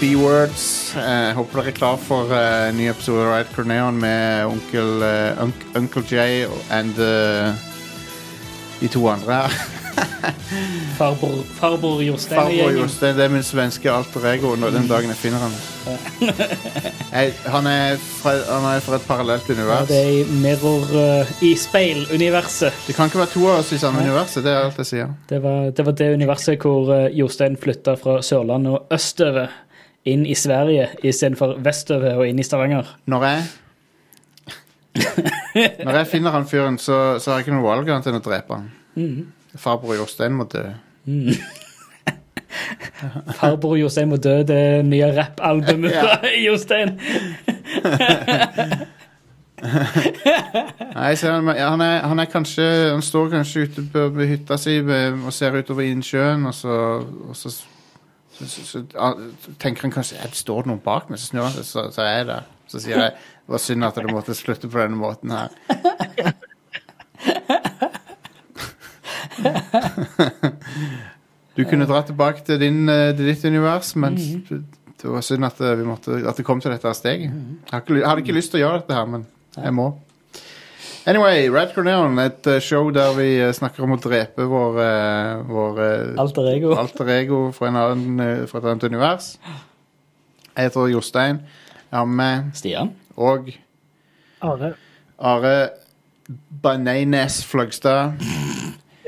B-words. Eh, håper dere er klar for eh, ny episode av Ride Corneon med onkel eh, Unc Uncle J and eh, de to andre her. Farbror, farbror Jostein Farbror gjengen. Jostein, det er min svenske alter ego når den dagen jeg finner han. Jeg, han, er fra, han er fra et parallelt Ja, univers. det er i mirror uh, i speiluniverset. Det kan ikke være to av oss i samme universet, det er alt jeg sier. Det var, det var det universet hvor eh, Jostein flytta fra Sørlandet og østover inn i Sverige istedenfor vestover og inn i Stavanger. Når jeg Når jeg finner han fyren, så, så har jeg ikke noe valg annet enn å drepe han. Farbror Jostein må dø. Farbror Jostein må dø, det nye rappalbumet Ja. fra Jostein. Nei, så han, han, er, han er kanskje Han står kanskje ute på, på hytta si og ser utover innsjøen, og så, og så, så, så, tenker han kanskje «Ja, det står noen bak meg, så snur han seg, så, så er der. Så sier jeg det var synd at det måtte slutte på denne måten her. Du kunne dra tilbake til, din, eh, til ditt univers, men det var synd at, eh, vi måtte, at det kom til dette steget. Jeg hadde ikke lyst til å gjøre dette her, men jeg må. Anyway, Red Corneon, et eh, show der vi eh, snakker om å drepe vår, eh, vår eh, Alter ego. alter ego fra, en annen, eh, fra et annet univers. Jeg heter Jostein. Jeg har med Stian. og Are. Are Bananes Fløgstad.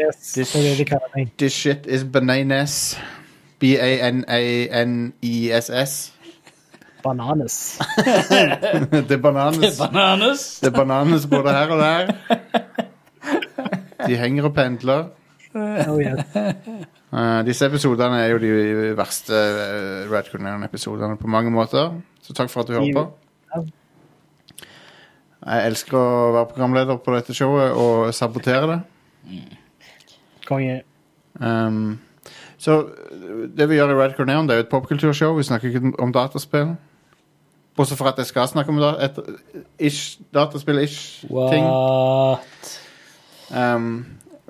Yes, This- er det de kaller meg. This shit is bananas. B-a-n-a-n-i-s-s. Bananes. Det er bananas. Bananas. Det er bananes både her og der. De henger og pendler. Oh, yes. Uh, disse episodene er jo de verste uh, Red Cornelian-episodene på mange måter. Så takk for at du hører på. Jeg elsker å være programleder på dette showet og sabotere det. Konge. Um, så det vi gjør i Red Cornelian, det er jo et popkulturshow. Vi snakker ikke om dataspill. Bortsett fra at jeg skal snakke om da, et ish, dataspill-ish-ting. Um,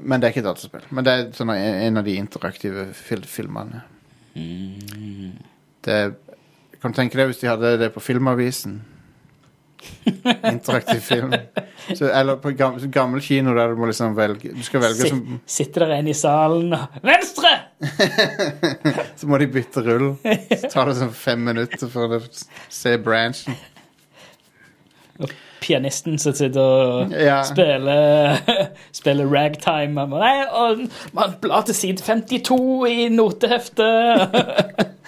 men det er ikke dataspill. Men det er sånn en av de interaktive fil filmene. Det Kan du tenke deg hvis de hadde det på Filmavisen? Interaktiv film. Så, eller på gammel, gammel kino der du må liksom velge Du skal velge som sitter der en i salen og Venstre! Så må de bytte rull. Så tar det sånn fem minutter for å se branchen. Og Pianisten som sitter og Ja. spiller, spiller ragtime. Man, Nei, og man blar til side 52 i noteheftet.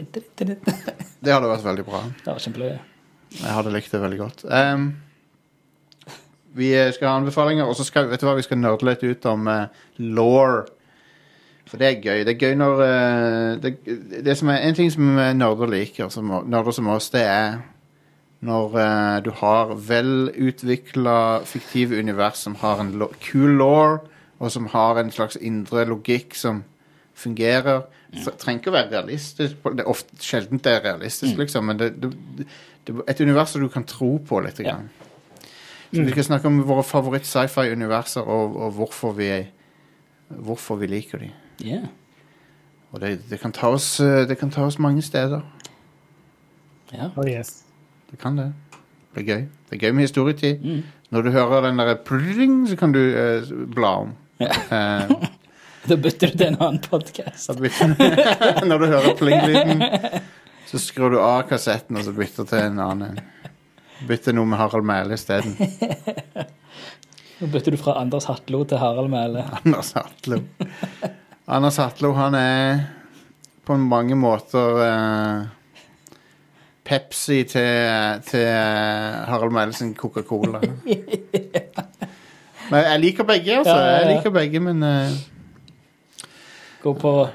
Det hadde vært veldig bra. Det var kjempeløye. Jeg hadde likt det veldig godt. Um, vi eh, skal ha anbefalinger, og så skal vet du hva, vi skal nerde litt ut om uh, law. For det er gøy. Det er gøy når eh, det, det som er En ting som nerder liker, som, nerder som oss, det er når uh, du har velutvikla fiktive univers som har en kul law, og som har en slags indre logikk som fungerer. Det trenger ikke å være realistisk. Det er ofte, sjelden det er realistisk, liksom, men det, det, det, et univers som du kan tro på litt. Ja. Grann. Så vi skal snakke om våre favoritt-sci-fi-universer, og, og hvorfor, vi, hvorfor vi liker dem. Yeah. Og det, det, kan ta oss, eh, det kan ta oss mange steder. Ja. Oh, yes. Det kan det. Det er gøy. Det er gøy med historietid. Mm. Når du hører den der pling, så kan du eh, bla om. Eh, Da bytter du til en annen podkast. Når du hører pling-lyden, så skrur du av kassetten og så bytter til en annen. Bytter noe med Harald Mæhle isteden. Nå bytter du fra Anders Hatlo til Harald Mæhle. Anders Hatlo. Anders Hatlo, han er på mange måter eh, Pepsi til, til eh, Harald Mæhle Coca-Cola. Men jeg liker begge, altså. Ja, ja, ja. Jeg liker begge, men eh, Gå på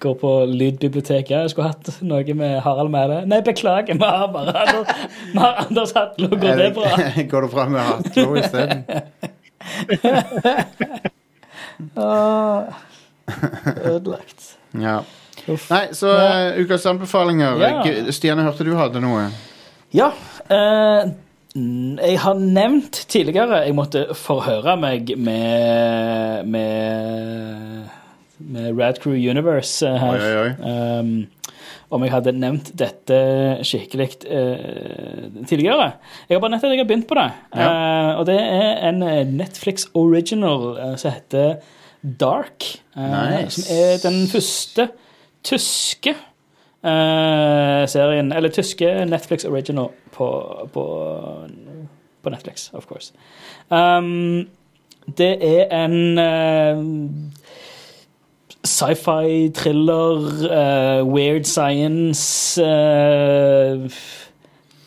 Gå på lydbiblioteket. Jeg skulle hatt noe med Harald Mæhle. Nei, beklager, vi har bare Anders, vi har Anders Hatlo. Går det bra? Går det bra med Hatlo isteden? Ødelagt. Ja. Nei, så uh, ukas anbefalinger. Ja. Stian, jeg hørte du hadde noe. Ja. Uh, jeg har nevnt tidligere jeg måtte forhøre meg med med, med Rad Crew Universe eh, her. Oi, oi, oi. Um, om jeg hadde nevnt dette skikkelig eh, tidligere. Jeg har bare nettopp jeg har begynt på det. Eh, og det er en Netflix original eh, som heter Dark. eh, Nice. Som er den første tyske eh, serien Eller tyske Netflix original på, på, på Netflix, of course. Um, det er en eh, sci-fi, thriller, eh, weird science uh,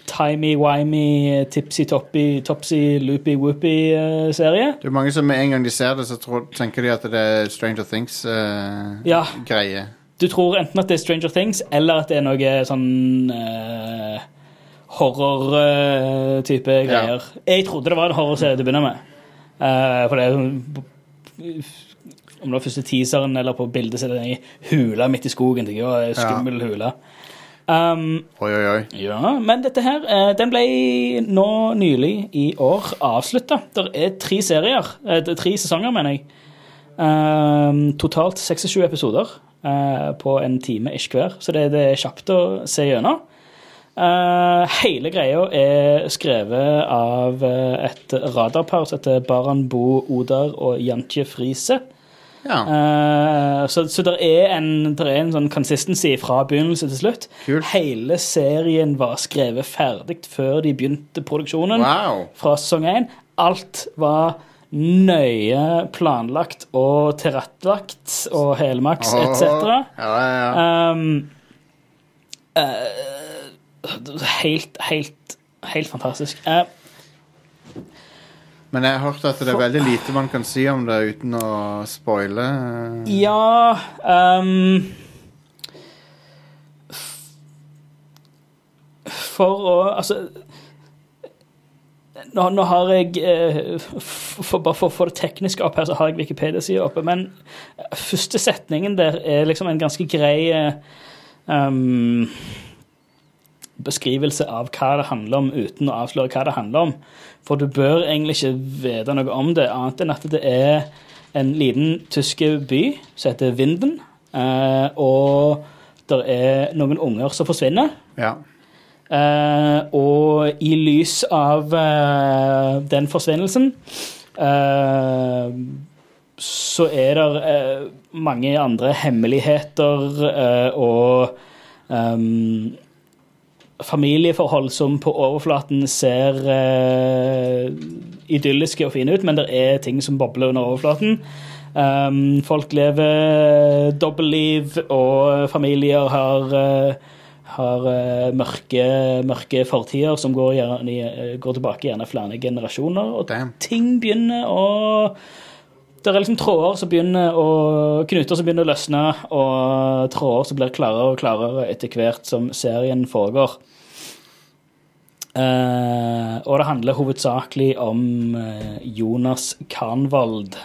Timey-wimey, tipsy-toppy, topsy-loopy-whoopy-serie. Det er mange som med en gang de ser det, så tror, tenker de at det er Stranger Things-greie. Ja. Du tror enten at det er Stranger Things, eller at det er noe sånn uh, horror-type greier. Jeg trodde det var en horrorserie til å begynne med. Eh, for det er sånn Om det var første teaseren eller på bildet, så er det den hule midt i skogen. Det er en skummel hule. Um, Oi, oi, oi. ja, men dette her, eh, den ble nå nylig i år avslutta. Det er tre serier, eh, det er tre sesonger, mener jeg. Um, totalt 26 episoder uh, på en time ish hver, så det, det er kjapt å se gjennom. Uh, hele greia er skrevet av uh, et radarpar som heter Baran Bo Odar og Jantje Friise. Ja, Uh, så så det er, en, der er en sånn consistency fra begynnelse til slutt. Kult. Hele serien var skrevet ferdig før de begynte produksjonen wow. fra sesong 1. Alt var nøye planlagt og tilrettelagt og helmaks oh, etc. Ja, ja, ja. Um, uh, helt, helt, helt fantastisk. Eh, Men jeg har hørt at det er veldig lite man kan si om det uten å spoile. ja um, For å Altså nå, nå har jeg eh, for, Bare for å få det tekniske opp her, så har jeg Wikipedia-sida oppe. Men første setningen der er liksom en ganske grei eh, um, beskrivelse av hva det handler om, uten å avsløre hva det handler om. For du bør egentlig ikke vite noe om det, annet enn at det er en liten tysk by som heter Vinden, eh, og det er noen unger som forsvinner. Ja. Eh, og i lys av eh, den forsvinnelsen eh, så er det mange andre hemmeligheter og ehm, familieforhold som på overflaten ser uh, idylliske og fine ut, men det er ting som bobler under overflaten. Um, folk lever dobbeltliv, og familier har, uh, har uh, mørke, mørke fortider som går, gjerne, går tilbake gjerne flere generasjoner. Og Damn. ting begynner å Det er liksom tråder som begynner å Knuter som begynner å løsne, og tråder som blir klarere og klarere etter hvert som serien foregår. Uh, og det handler hovedsakelig om eh, Jonas Kanvald.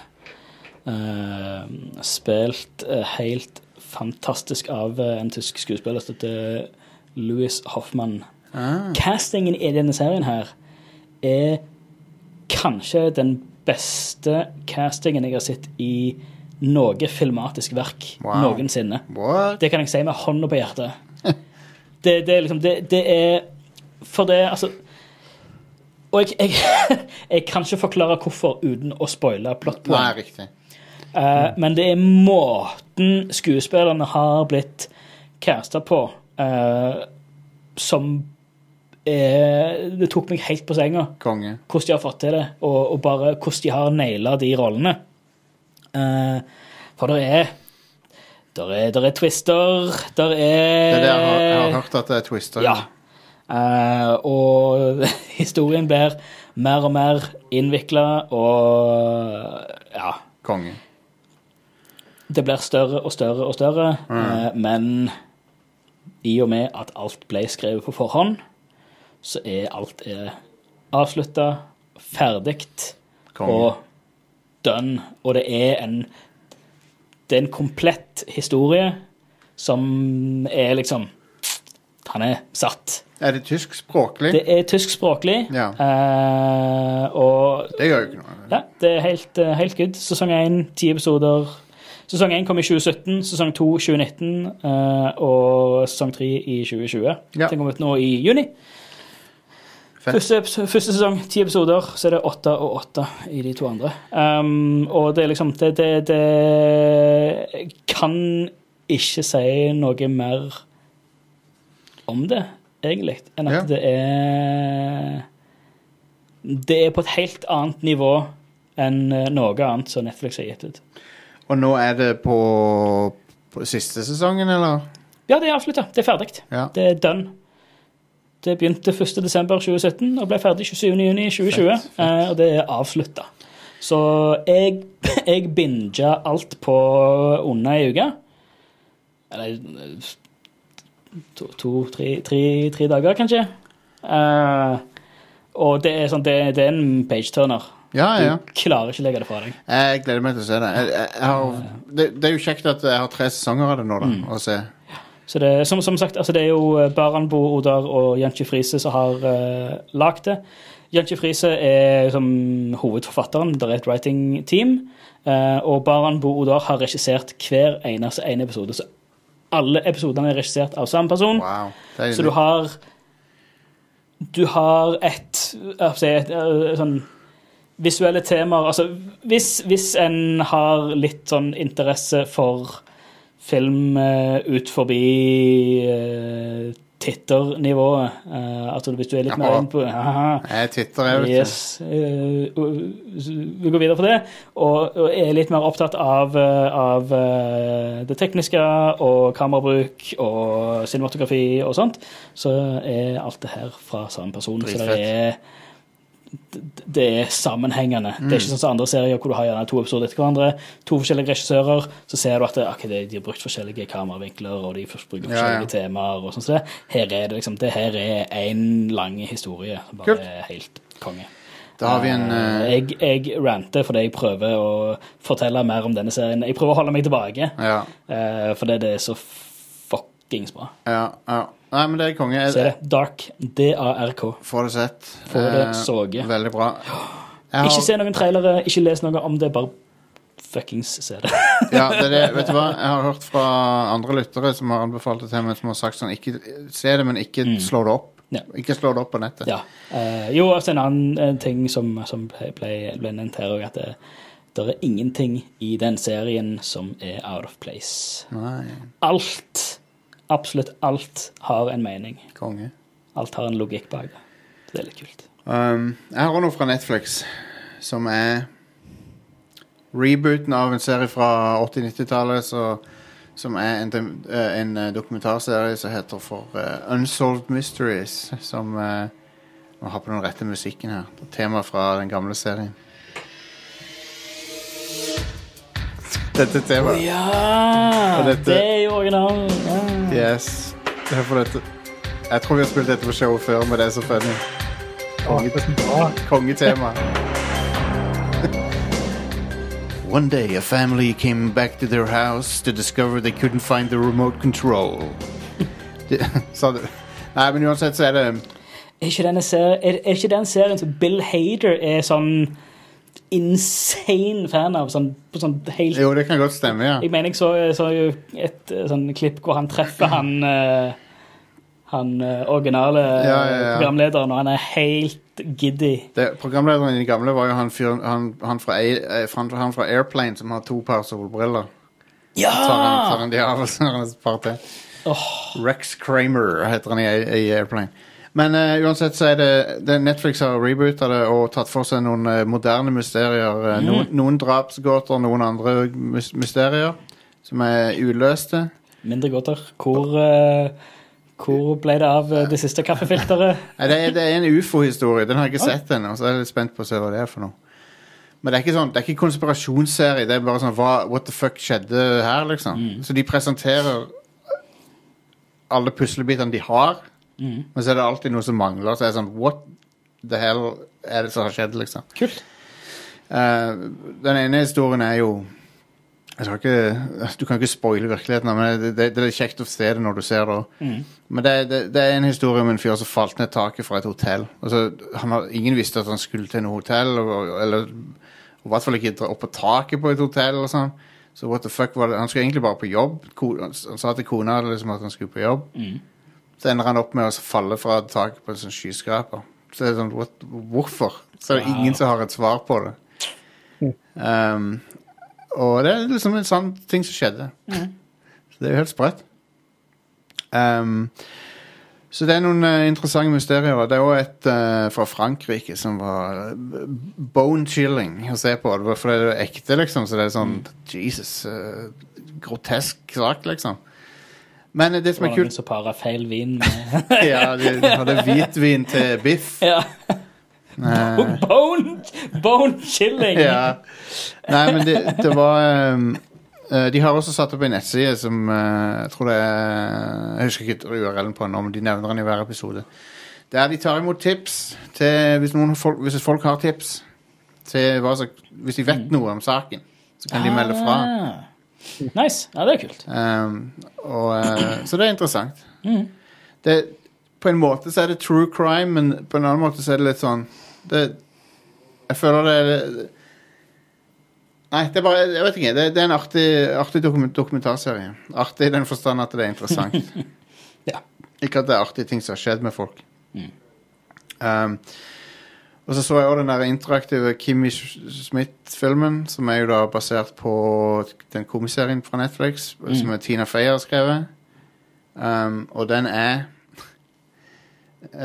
Uh, spilt eh, helt fantastisk av en tysk skuespiller som heter Louis Hoffmann. Ah, Castingen i denne serien her er kanskje den beste castingen jeg har sett i noe filmatisk verk Wow. noensinne. what? Det kan jeg si med hånda på hjertet. Det, det er liksom det, det er For det, altså Og jeg, jeg, jeg kan ikke forklare hvorfor uten å spoile plottpoeng. Uh, mm. men det er måten skuespillerne har blitt casta på, uh, som Det tok meg helt på senga Konge. hvordan de har fått til det, og, og bare hvordan de har naila de rollene. Eh, for det er der er, der er twister, der er Det er det jeg har, jeg har hørt at det er twister. Ja. Eh, og historien blir mer og mer innvikla, og ja Konge. Det blir større og større og større, mm. men i og med at alt ble skrevet på forhånd, så er alt er avslutta, ferdig og done. Og det er en Det er en komplett historie som er liksom Han er satt. Er det tyskspråklig? Det er tyskspråklig, Ja. Uh, og Det gjør jo ikke noe. ja, det er helt, eh, helt good. Sesong én, ti episoder. Sesong 1 kom i 2017, sesong 2 2019 uh, og sesong 3 i 2020. Ja. Den kom ut nå i juni. Første, første sesong, ti episoder, så er det åtte og åtte i de to andre. Um, og det er liksom det, det, det kan ikke si noe mer om det, egentlig, enn at Ja. det er Det er på et helt annet nivå enn eh, noe annet som Netflix har gitt ut. Og nå er det på, på siste sesongen, eller? Ja, det er avslutta. Det er ferdig. Ja. Det er done. Det begynte 1.12.2017 og ble ferdig 27.6.2020. Fett, fett. eh, Og det er avslutta. Så jeg, jeg binga alt på under ei uke. Eller eh, to, to tre, tre, tre dager, kanskje. Uh, og det er, sånn, det, det er en page-turner. Ja, ja. Du klarer ikke å legge det fra deg. Jeg gleder meg til å se det. Jeg, jeg har, det. Det er jo kjekt at jeg har tre sesonger av det nå, da. Mm. Å se. Så det, som, som sagt, altså det er jo eh, Baranbo Odar og Janchi Friese som har uh, lagd det. Janchi Friese er som hovedforfatteren. Det er et writing-team. Uh, og Baranbo Odar har regissert hver eneste ene episode. Så alle episodene er regissert av samme person. Wow. Så du har Du har et, altså et, et sånn visuelle temaer Altså, hvis, hvis en har litt sånn interesse for film eh, ut forbi uh, titternivået eh, Altså hvis du er litt mer Jaha. på haha, Jeg titter, jeg, vet Yes. vi går videre på det. Og, og er litt mer opptatt av, av det tekniske og kamerabruk og cinematografi og sånt, så er alt det her fra samme person. Så det er det er sammenhengende. Det er ikke sånn som andre serier hvor du har gjerne to episoder etter hverandre, to forskjellige regissører, så ser du at det, okay, de har brukt forskjellige kameravinkler, og de bruker Ja, ja. forskjellige temaer og sånt. Så her er det liksom Det her er én lang historie. Bare Kult. helt konge. Da har vi en Eh, eh, jeg, jeg ranter fordi jeg prøver å fortelle mer om denne serien. Jeg prøver å holde meg tilbake, Ja. uh, fordi det er så fuckings bra. ja, ja. Nei, men det er konge. Se det. Dark. D-A-R-K. Får det sett. Får det Eh, soget. Veldig bra. Har... Ikke se noen trailere, ikke les noe om det, bare fuckings se det. Ja, det er det. Vet du hva? Jeg har hørt fra andre lyttere som har anbefalt det til meg, som har sagt sånn Ikke se det, men ikke slå det opp. Mm. Ja. Ikke slå det opp på nettet. Ja. Eh, jo, altså en annen eh, ting som, som ble, ble, ble nevnt her òg, at det, det er ingenting i den serien som er out of place. Nei, Alt, absolutt alt, har en mening. konge. Alt har en logikk bak det. Så det er litt kult. Um, jeg har noe fra Netflix som er rebooten av en serie fra 80-90-tallet som er en, eh, en eh, dokumentarserie som heter for uh, Unsolved Mysteries. Som uh, Må ha på den rette musikken her. Er Tema fra den gamle serien. Dette temaet. Ja! Dette- Det er jo originalen. Ja. Yes. Hør på dette. Jeg tror vi har spilt dette på showet før, men det er så funny. Bra. Kongetema. One day a family came back to their house to discover they couldn't find the remote control. Sa du? Nei, men uansett så er det Er ikke denne serien, er, er ikke den serien som Bill Hader er sånn insane fan av? Sånn, på sånn helt Jo, det kan godt stemme, ja. Jeg mener jeg så, så jo et eh, sånn klipp hvor han treffer han eh, Han eh, originale Ja, ja, ja. programlederen, og han er helt giddy. Det, programlederen i de gamle var jo han, fyr, han, han, fra, han, fra Airplane som har to par solbriller. Ja! Tar han, tar han de av, og så har han et par til. Oh. Rex Kramer heter han i, i Airplane. Men uh, uansett så er det, det Netflix har reboota det og tatt for seg noen uh, moderne mysterier. Mm. noen, noen drapsgåter, noen andre mys mysterier som er uløste. mindre gåter. Hvor, uh, hvor ble det av eh, det siste kaffefilteret? Det, er, det er en ufo-historie. Den har jeg ikke sett ennå, så jeg er litt spent på å se hva det er for noe. Men det er ikke sånn, det er ikke konspirasjonsserie. Det er bare sånn hva, What the fuck skjedde her, liksom? Så de presenterer alle puslebitene de har, men så er det alltid noe som mangler. Så er det sånn What the hell er det som har skjedd, liksom? Kult. Uh, den ene historien er jo jeg skal ikke, Du kan ikke spoile virkeligheten, men det, det, det er kjekt å se det når du ser det. Men det, det, er en historie om en fyr som falt ned taket fra et hotell. Altså, han har, ingen visste at han skulle til noe hotell, og, eller i hvert fall ikke opp på taket på et hotell. Og sånn. Så what the fuck var det? Han skulle egentlig bare på jobb. Han sa til kona liksom at han skulle på jobb. Så ender han opp med å falle fra taket på en sånn skyskraper. Så det er sånn, what, hvorfor? Så er det ingen som har et svar på det. Um, og det er liksom en sånn ting som skjedde. Så det er jo helt sprøtt. Um, så det er noen uh, interessante mysterier. Det er òg et uh, fra Frankrike som var eh, bone chilling å se på. Det var fordi det er ekte, liksom. Så det er sånn Jesus. Uh, grotesk sak, liksom. Men det som er kult som parer feil vin med Ja, de hadde hvitvin til biff. Ja. Bone, bone chilling! ja. Nei, men det, det var eh, De har også satt opp en nettside som uh, jeg tror det er Jeg husker ikke URL-en på den nå, men de nevner den i hver episode. Der de tar imot tips til Hvis, folk, hvis folk har tips til hva som Hvis de vet noe om saken, så kan de melde fra. Nice. Ja, det er kult. Um, og, uh, så det er interessant. Det, på en måte så er det true crime, men på en annen måte så er det litt sånn det, Jeg føler det er Nei, det er bare Jeg vet ikke. Det, det er en artig, artig dokument, dokumentarserie. Artig i den forstand at det er interessant. Ja. Ikke at det er artige ting som har skjedd med folk. Um, og så så jeg også den der interaktive Kimmy Smith-filmen, som er jo da basert på den komiserien fra Netflix, som er Tina Fey har skrevet. Um, og den er uh,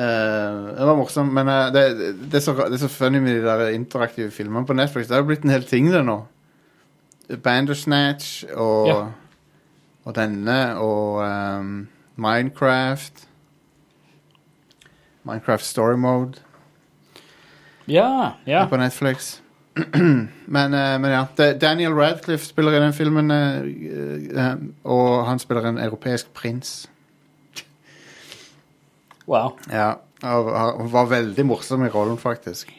Den var morsom, men uh, det, det, er så, det er så funny med de der interaktive filmene på Netflix. Det har jo blitt en hel ting, det nå. Bandersnatch og, Ja. og denne og um, Minecraft. Minecraft Story Mode Ja, ja. på Netflix. men, eh, men ja. Daniel Radcliffe spiller i den filmen, eh, eh, og han spiller en europeisk prins. Wow. Ja, og og var veldig morsom i rollen, faktisk.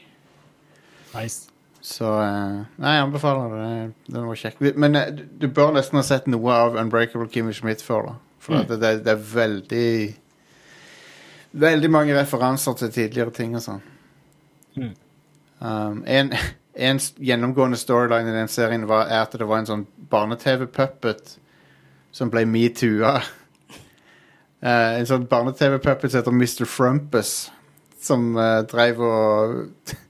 Nice. Så eh, Nei, jeg anbefaler det. Den var kjekk. Men eh, du- du bør nesten ha sett noe av Unbreakable Kimmy Schmidt før, da. For mm. det, det, det er veldig Veldig mange referanser til tidligere ting og sånn. Mm. Um, en, en gjennomgående storyline i den serien var, at det var en sånn barne-TV-puppet som ble metoo-a. Uh, en sånn barne-TV-puppet som heter Mr. Frumpus, som uh, dreiv og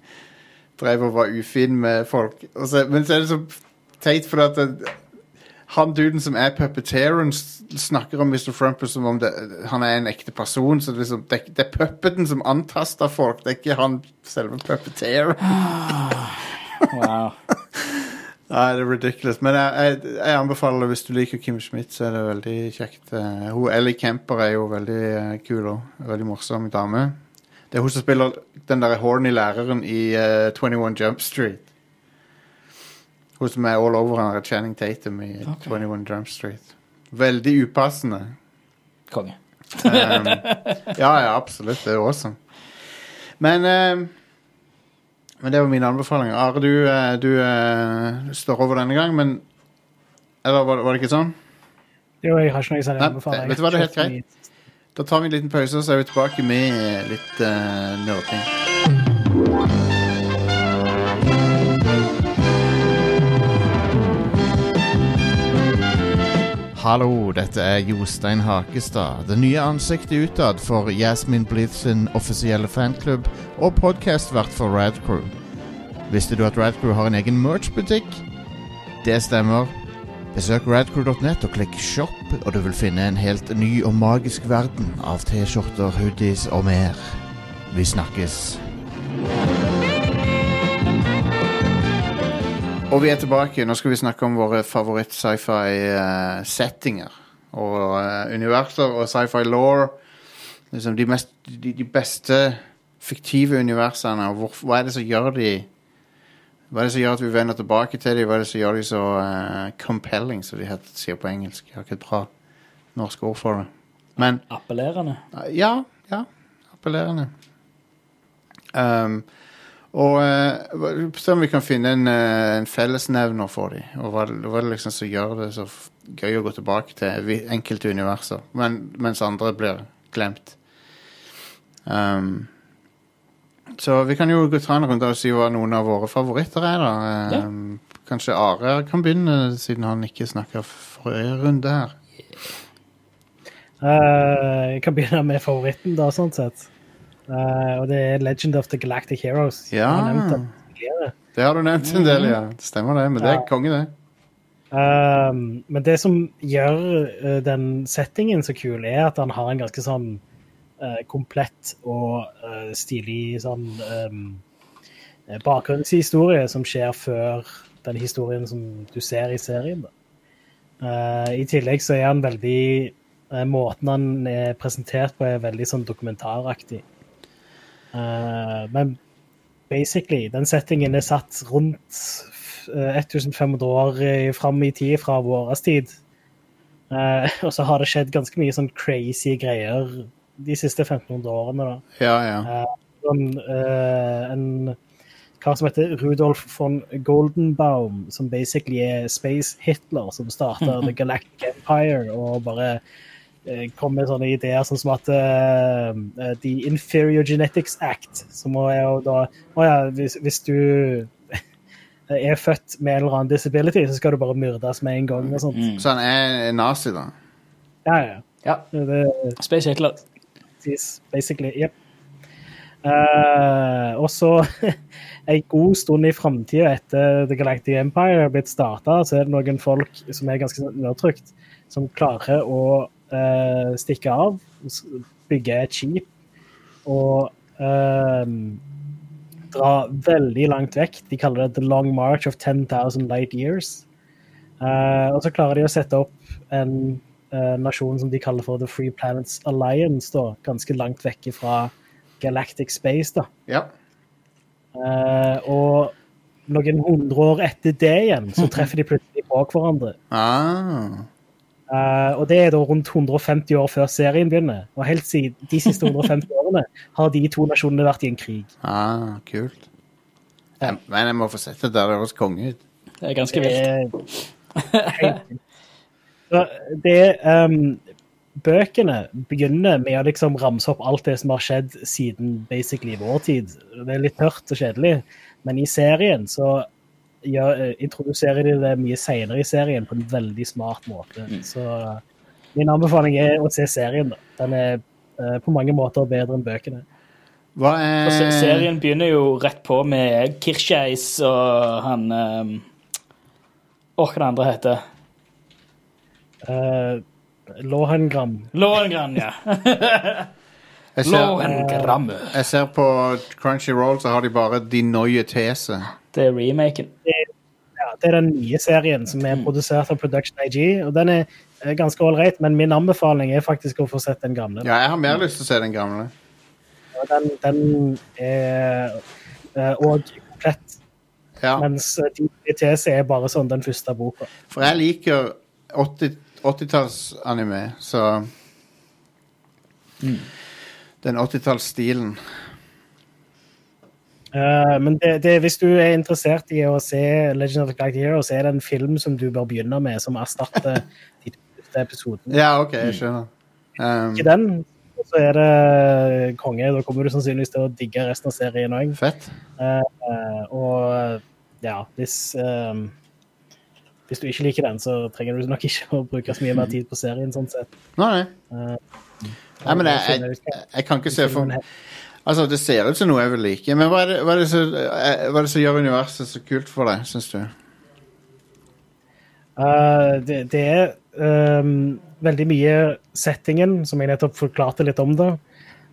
Dreiv og var ufin med folk. Så, men så er det så teit, for at det, han duden som er puppeteeren, snakker om Mr. Frumpus som om det, han er en ekte person. Så det, liksom, det, det er puppeten som antaster folk, det er ikke han selve puppeteer. wow. Nei, det er ridiculous. Men jeg, jeg, jeg anbefaler hvis du liker Kim Schmidt, så er det veldig kjekt. Eh, hun Ellie Kemper er jo veldig eh, kul og veldig morsom dame. Det er hun som spiller den der horny læreren i uh, 21 Jump Street. Hun som er all over han er Channing Tatum i okay. 21 Jump Street. Veldig upassende. Konge. Um, ja, ja, absolutt. Det er awesome. Men um, Men det var mine anbefalinger. Are, du, eh, du uh, står over denne gang, men Eller var, var det ikke sånn? Jo, jeg har ikke noe å anbefale. vet du hva, det er helt greit. Da tar vi en liten pause, så er vi tilbake med litt uh, nerding. Hallo, dette er Jostein Hakestad, det nye ansiktet utad for Jasmin Blith sin offisielle fanklubb og podkastvert for Radcrew. Visste du at Radcrew har en egen merch-butikk? Det stemmer. Besøk radcrew.net og klikk shop, og du vil finne en helt ny og magisk verden av T-skjorter, hoodies og mer. Vi snakkes. Og vi er tilbake. Nå skal vi snakke om våre favoritt-sci-fi-settinger. og eh, universer og sci-fi law. Liksom de, mest, de, de beste fiktive universene. Og hvor, hva er det som gjør de Hva er det som gjør at vi vender tilbake til dem? Hva er det som gjør de så uh, compelling, som de heter, sier på engelsk? Jeg har ikke et bra norsk ord for det. Men Appellerende. ja, ja. Appellerende. Um, og uh, se om vi kan finne en, uh, en fellesnevner for dem. Og hva, hva er det liksom som gjør det så gøy å gå tilbake til enkelte universer, men, mens andre blir glemt. Um, så vi kan jo gå ta en runde og si hva noen av våre favoritter er, da. Um, kanskje Are kan begynne, siden han ikke snakka forrige runde her. Uh, jeg kan begynne med favoritten, da, sånn sett. Eh, og det er Legend of the Galactic Heroes. Ja. Har. Det har du nevnt en del, ja. Det stemmer det, men det er Ja. konge, det. Um, men det som gjør uh, den settingen så kul, er at han har en ganske sånn uh, komplett og uh, stilig sånn um, bakgrunnshistorie som skjer før den historien som du ser i serien. I tillegg så er han veldig Måten han er presentert på, er veldig sånn dokumentaraktig. Eh, men basically, den settingen er satt rundt eh, 1500 år eh, fram i tid fra vår tid. Eh, og så har det skjedd ganske mye sånn crazy greier de siste 1500 årene. da. Ja, ja. Sånn, en kar som heter Rudolf von Goldenbaum, som basically er Space Hitler, som starta The Galactic Empire og bare kom med sånne ideer sånn som at eh, eh, The Inferior Genetics Act, som er jo da Å ja, hvis, hvis du er født med en eller annen disability, så skal du bare myrdes med en gang og sånt. Mm. Så han er nazi, da? Ja, ja. Ja. Det, Space Hitler. Basically. Yep. Uh, og så en god stund i framtida etter The Galactic Empire har blitt starta, så er det noen folk som er ganske nedtrykt, som klarer å eh, stikke av, bygge et skip og uh, dra veldig langt vekk. De kaller det The Long March of 10,000 Light Years. Uh, og så klarer de å sette opp en eh, nasjon som de kaller for The Free Planets Alliance, da, ganske langt vekk fra Galactic Space. da. Ja. Og noen hundre år etter det igjen, så treffer de plutselig på hverandre. Ah. Eh, og det er da rundt 150 år før serien begynner. Og helt siden de siste 150 årene har de to nasjonene vært i en krig. ah, kult. Jeg, men jeg må få sett det der. Det høres konge ut. Det er ganske vilt. Det er ehm, Bøkene begynner med å liksom ramse opp alt det som har skjedd siden basically vår tid. Det er litt tørt og kjedelig, men i serien så gjør, eh, introduserer de det mye seinere i serien på en veldig smart måte. Så min anbefaling er å se serien. da. Den er eh, på mange måter bedre enn bøkene. Hva Og se- er serien begynner jo rett på med Kircheis og han um, Åh, hva det andre heter Uh, Lohengram. Lohengram, ja. jeg ser, jeg ser på Crunchyroll, så har de bare De Noye Tese. Det er remaken. Ja, det er den nye serien som er produsert av Production IG. og Den er eh, ganske ålreit, men min anbefaling er faktisk å få sett den gamle. Ja, jeg har mer lyst til å se den gamle. Ja, Den, den er òg komplett, Ja, mens eh, de TC er bare sånn den første boka. for jeg liker 80 80-talls-anime, så Den 80-tallsstilen. Eh, men det, det, hvis du er interessert i å se Legend of the Galactic Hero, så er det en film som du bør begynne med, som erstatter de første episodene. Ja, OK, jeg skjønner. Um, Ikke den, så er det konge. Da kommer du sannsynligvis til å digge resten av serien òg. fett. Eh, og ja, hvis um, Hvis du ikke liker den, så trenger du nok ikke å bruke så mye mer tid på serien. sånn sett. Nei, nei. Eh, nei men jeg, jeg, jeg kan ikke se for er. Altså, det ser ut som noe jeg vil like. Men hva er det, hva er det, som, eh, hva er det som gjør universet så kult for deg, syns du? Uh, det, det er um, veldig mye settingen, som jeg nettopp forklarte litt om det.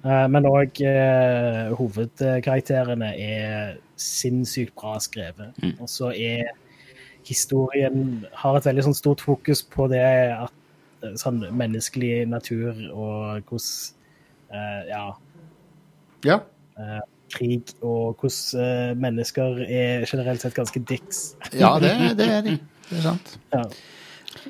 Uh, men òg hovedkarakterene er sinnssykt bra skrevet. Og så er historien har et veldig sånn stort fokus på det at eh, sånn menneskelig natur og hvordan eh, Ja, Uh, krig og hvordan eh, mennesker er generelt sett ganske dicks. Ja, det, det er de. Det er sant. Ja.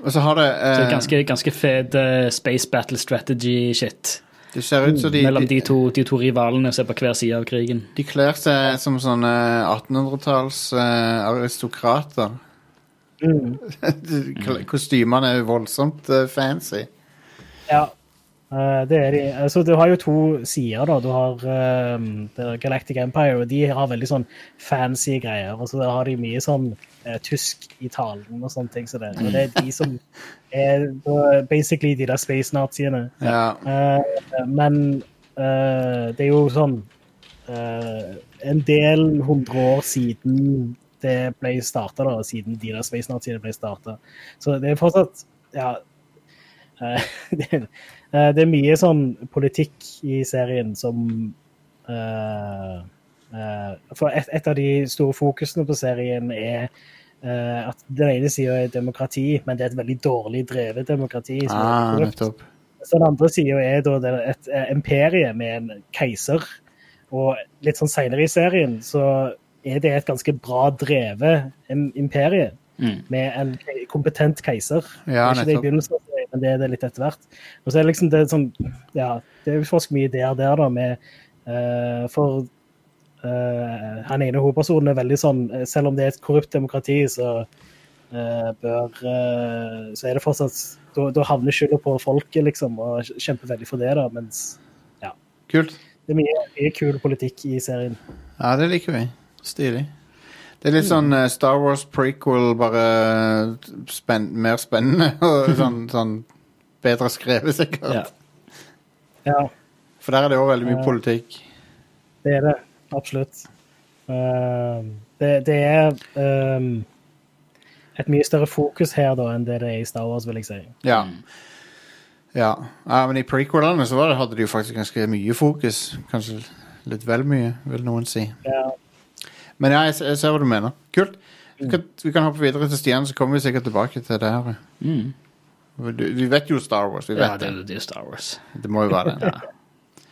Og så har det Så det eh, ganske, ganske eh, space battle strategy-shit. Det ser ut som de, Mellom de to, de to rivalene som er på hver side av krigen. de kler seg som sånne 1800-talls eh, aristokrater. Mm. Kostymene er voldsomt fancy. Ja. Eh, det er. Altså, du har jo to sider, da. Du har um, Galactic Empire, og de har veldig sånn fancy greier. Og så der har de mye sånn uh, tysk i talen og sånne ting. Så det, og det er de som er basically de der space-naziene. Ja. Uh, men det er jo sånn En del hundre år siden det ble starta, siden de der space-naziene ble starta. Så det er fortsatt Ja. det, det er mye sånn politikk i serien som uh, uh, For et, et av de store fokusene på serien er uh, at den ene sida er demokrati, men det er et veldig dårlig drevet demokrati. Ah, nettopp. Så den andre sida er da det- et eh, imperie med en keiser. Og litt sånn seinere i serien så er det et ganske bra drevet im- imperie Mm. med en kompetent keiser. Ja, nettopp. Men det er det litt etter hvert. Og så er det liksom det er sånn Ja, det er utforsk mye der der, da, med uh, For uh, han ene hovedpersonen er veldig sånn eh, Selv om det er et korrupt demokrati, så uh, bør Så er det fortsatt Da, da havner skylda på folket, liksom, og kjemper veldig for det, da, mens Kult. det er mye, mye kul politikk i serien. Ja, det liker vi. Stilig. Det er litt sånn eh, Star Wars prequel, bare spenn mer spennende og sånn, sånn bedre skrevet, sikkert. Ja. Ja, For der er det òg veldig mye Ja. politikk. det er det. Absolutt. Eh, det, det er eh, et mye større fokus her da enn det det er i Star Wars, vil jeg si. Ja. ja. ja men i prequelene så var det, hadde de jo faktisk ganske mye fokus. Kanskje litt vel mye, vil noen si. Ja, Men ja, jeg, jeg ser hva du mener. Kult. Vi kan, vi kan hoppe videre til Stian, så kommer vi sikkert tilbake til det her. Mm. Du, vi vet jo Star Wars. Vi vet ja, det, det. det er Star Wars. Det må jo være det.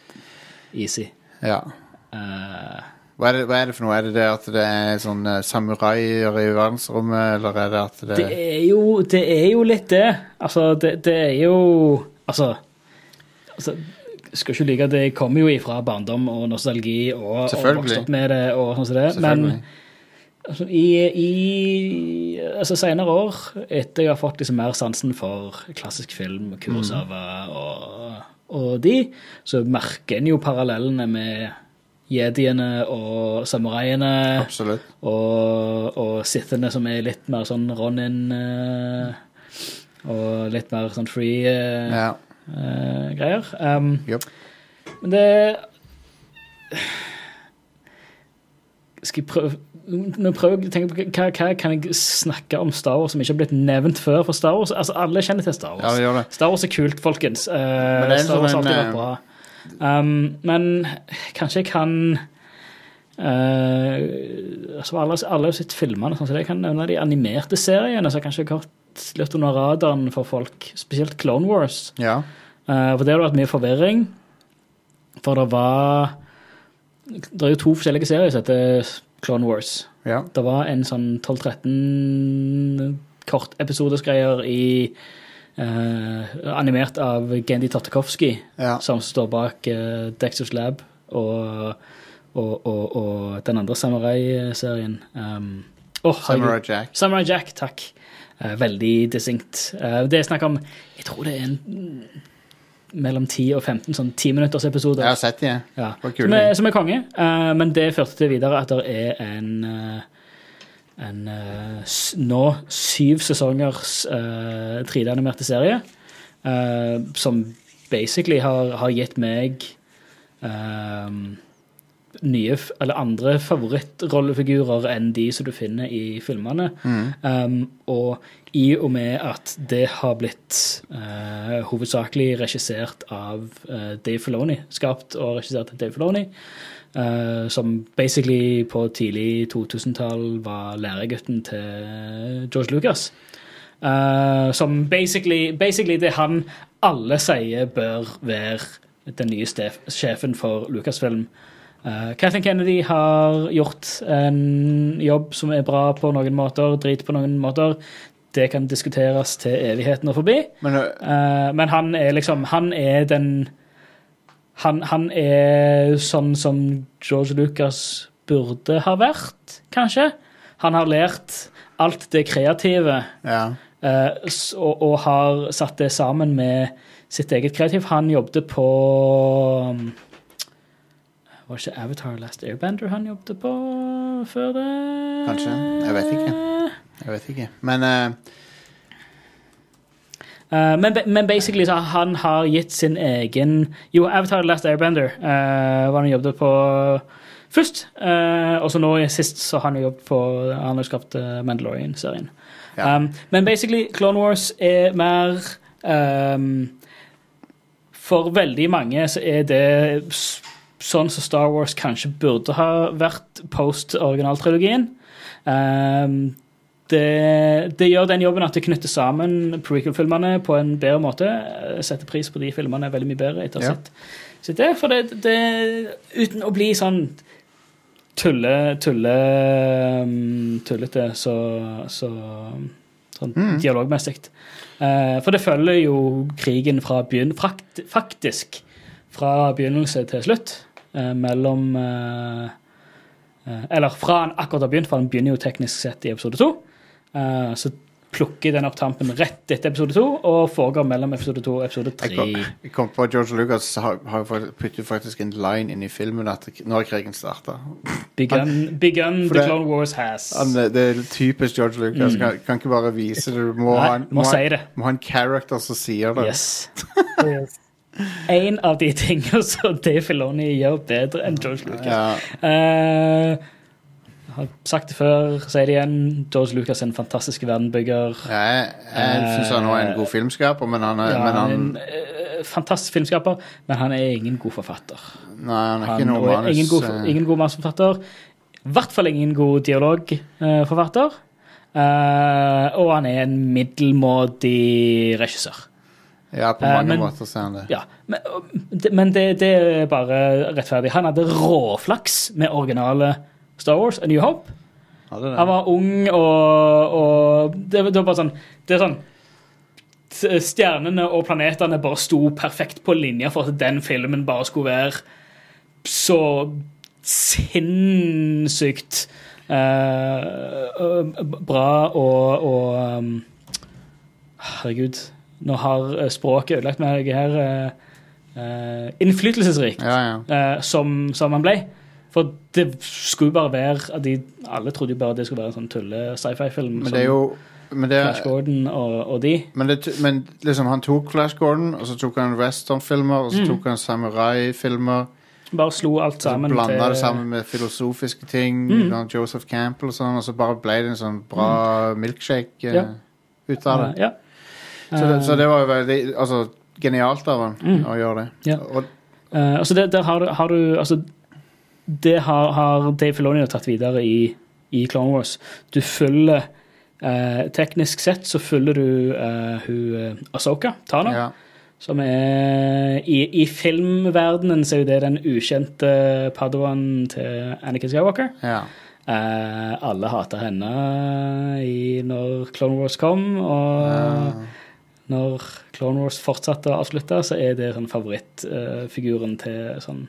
Easy. Ja. Uh, Hva er, det, hva er det for noe? Er det det at det er sånn uh, samuraier i verdensrommet, eller er det at det, det, er jo, det er jo litt det. Altså, det, det er jo Altså, altså skal ikke like at det kommer jo ifra barndom og nostalgi og, og vokst opp med det og sånn som det, men altså, i, i altså, senere år, etter jeg har fått liksom mer sansen for klassisk film, Kurosawa og, og de, så merker en jo parallellene med jediene og samuraiene. Absolutt. og, og Sithene som er litt mer sånn Ronin eh, og litt mer sånn free eh, Ja. Eh, greier. Um, yep. men det Skal jeg prøve Nå prøver jeg å tenke på hva, hva kan jeg snakke om Star Wars som ikke har blitt nevnt før? For Star Wars, altså Alle kjenner til Star Ja, Wars. det. Star Wars er kult, folkens. Uh, er Star Wars har sånn, alltid eh, vært bra. Um, men kanskje jeg kan uh, altså Alle alle har sett filmene, sånn, så jeg kan nevne de animerte seriene som kanskje har gått litt under radaren for folk, spesielt Clone Wars. Ja. Eh, for det har vært mye forvirring. For det var Det er jo to forskjellige serier som heter Clone Wars. ja. Det var en sånn 12-13 kortepisodesgreier i eh, Animert av Gendy Tartakovsky, ja. som står bak uh, Dexter's Lab og, og, og, og den andre Samurai-serien. Um, oh. Samurai Jack. Samurai Jack, takk. Eh, veldig distinkt. Eh, det er snakk om Jeg tror det er en mellom 10 og 15 sånn 10 minutters episoder. Jeg har sett de. Ja, som, er, som er konge. Uh, men det førte til videre at det er en eh, en eh, nå syv sesongers uh, 3D-animerte serie som basically har, har gitt meg eh, nye eller andre favorittrollefigurer enn de som du finner i filmene. Um, og i og med at det har blitt uh, hovedsakelig regissert av uh, Dave Filoni, skapt og regissert av Dave Filoni, uh, som basically på tidlig 2000-tall var læregutten til George Lucas. Som basically, basically det han alle sier bør være den nye sjefen for Lucasfilm. Uh, Kathleen Kennedy har gjort en jobb som er bra på noen måter, drit på noen måter. Det kan diskuteres til evigheten og forbi. Men uh, men han er liksom Han er den han, han er sånn som George Lucas burde ha vært, kanskje. Han har lært alt det kreative ja. uh, og, og har satt det sammen med sitt eget kreativ. Han jobbet på Var ikke Avatar Last Airbender han jobbet på før det? Kanskje. Jeg vet ikke. Jeg vet ikke. Men uh... Uh, men, men basically så han har gitt sin egen Jo, Avatar Last Airbender uh, var han jobbet på først. Uh, og så nå i sist så har han jo jobbet på Han har skapt Mandalorian-serien. Ja. Um, men basically, Clone Wars er mer um, For veldig mange så er det sånn som Star Wars kanskje burde ha vært post originaltrilogien. Um, det, det gjør den jobben at det knytter sammen prequel-filmene på en bedre måte. Setter pris på de filmene veldig mye bedre etter Ja. sett, det. For det, det Uten å bli sånn tulle, tulle um, tullete, så, så sånn Mm. dialogmessig. Uh, for det følger jo krigen fra begynn, faktisk fra begynnelse til slutt. Eh, mellom eh, eh, Eller fra han akkurat har begynt, for han begynner jo teknisk sett i episode to. Eh, så plukker den opp tampen rett etter episode to og foregår mellom episode to og episode jeg, kom, tre. jeg kom på at George Lucas har, har puttet faktisk en line inn i filmen at når krigen starta. Begun, begun The Clone Wars has. Han, det er typisk George Lucas. Mm. Kan, kan ikke bare vise det. Du må, Nei, ha, en, må ha- si det. må ha en character som sier det. Yes. Yes. En av de tingene som Dave Filoni gjør bedre enn George Lucas. Ja, Uh, har sagt det før, sier det igjen. George Lucas er en fantastisk verdenbygger. jeg jeg syns han også er en god filmskaper, men han er, Ja, men han, en uh, fantastisk filmskaper, men han er ingen god forfatter. Nei, han er Han ikke noe er manus. ingen god, eh, ingen god manusforfatter. I hvert fall ingen god dialogforfatter. Eh, og han er en middelmådig regissør. Ja, på eh, mange men- måter så er han det. Ja, men, men det, det er bare rettferdig. Han hadde råflaks med originale Star Wars, A New Hope. Det. Han var ung, og, og det, det var bare sånn Det er sånn Stjernene og planetene bare sto perfekt på linje for at den filmen bare skulle være så sinnssykt øh, bra og, og um, Herregud, nå har eh, språket ødelagt meg her. uh, innflytelsesrikt Ja, ja. Uh, som, som han ble. For det skulle bare være at de, Alle trodde jo bare det skulle være en sånn tulle-sci-fi-film. Men det er jo men det, Flash Gordon og, og de. men, det, men liksom, han tok Flash Gordon, og så tok han westernfilmer, og så Mm. tok han samurai-filmer. Bare slo alt sammen blanda til det sammen med filosofiske ting. Mm. Joseph Campbell og sånn, og så bare ble det en sånn bra milkshake uh, Ja. ut av det. Ja. Så, det. så det var jo veldig altså, genialt av ham Mm. å gjøre det. Ja. Og, uh, altså det, der har har du altså, Det har, har Dave Filoni tatt videre i, i Clone Wars. Du følger uh, Teknisk sett så følger du uh, hun Asoka Tana. ja. Som er i, I filmverdenen så er jo det den ukjente padawan til Anakin Skywalker. ja. Eh, alle hater henne i, når Clone Wars kom, og Ja. Når Clone Wars fortsatte å avslutte, så er det sånn favorittfiguren til sånn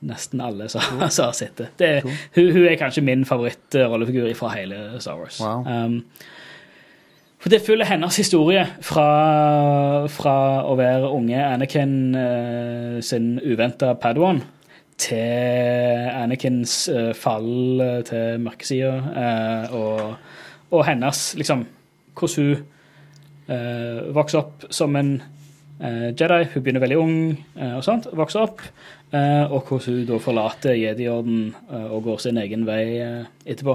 nesten alle som har sett det. det er, hun, hun er kanskje min favorittrollefigur fra hele Star Wars. Wow. Um, for det følger hennes historie fra, fra å være unge Anakin uh, sin uventa Padawan til Anakins uh, fall eh, til mørkesida, uh, og, og hennes liksom Hvordan hun eh, vokser opp som en uh, Jedi. Hun begynner veldig ung uh, og sånt, vokser opp. og hvordan hun da forlater Jedi-orden og går sin egen vei etterpå.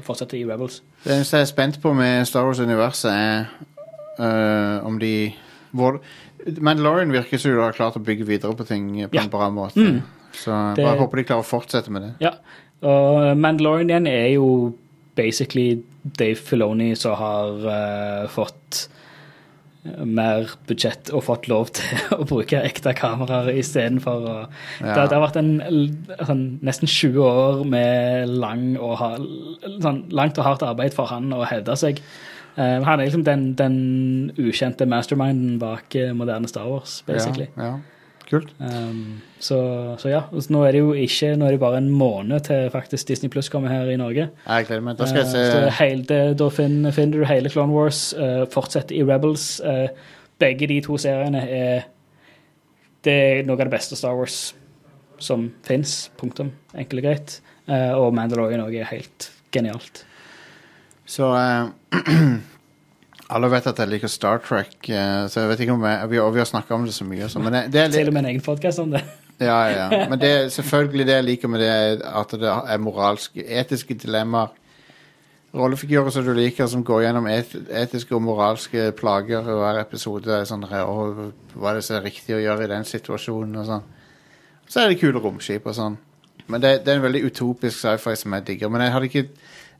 fortsetter i Rebels. Det eneste jeg er spent på med Star Wars-universet, er om de hvor, Mandalorian virker som de har klart å bygge videre på ting på Ja. en bra måte. Mm. Så Det- bare håper de klarer å fortsette med det. Ja, og Mandalorian igjen er jo basically Dave Filoni som har uh, fått mer budsjett og fått lov til å bruke ekte kameraer istedenfor å det, det har vært en sånn, nesten 20 år med lang og sånn, langt og hardt arbeid for han å hevde seg. Uh, han er liksom den, den ukjente masterminden bak eh, moderne Star Wars, basically. Ja, ja. Kult. Um, så, så ja. Nå er det jo ikke Nå er det bare en måned til faktisk Disney Pluss kommer her i Norge. Jeg gleder meg. Da skal jeg se... Uh, hele, da finner, finner du hele Clone Wars, uh, fortsetter i Rebels. Uh, begge de to seriene er Det er noe av det beste Star Wars som fins. Punktum. Enkelt og greit. Eh, og Mandalorian òg er helt genialt. Så Alle vet at jeg liker Star Trek, eh, så jeg vet ikke om jeg, vi, vi har snakka om det så mye. og sånn, men det, det Til og med en egen podkast om det. Ja, ja. Men det, selvfølgelig det jeg liker med det, er at det er moralske, etiske dilemmaer. Rollefigurer som du liker, som går gjennom et, etiske og moralske plager i hver episode. Sånn, og hva er det som er riktig å gjøre i den situasjonen? og sånn. Så er det kule romskip og sånn. Men det, det er en veldig utopisk sci-fi som jeg digger. Men jeg hadde ikke,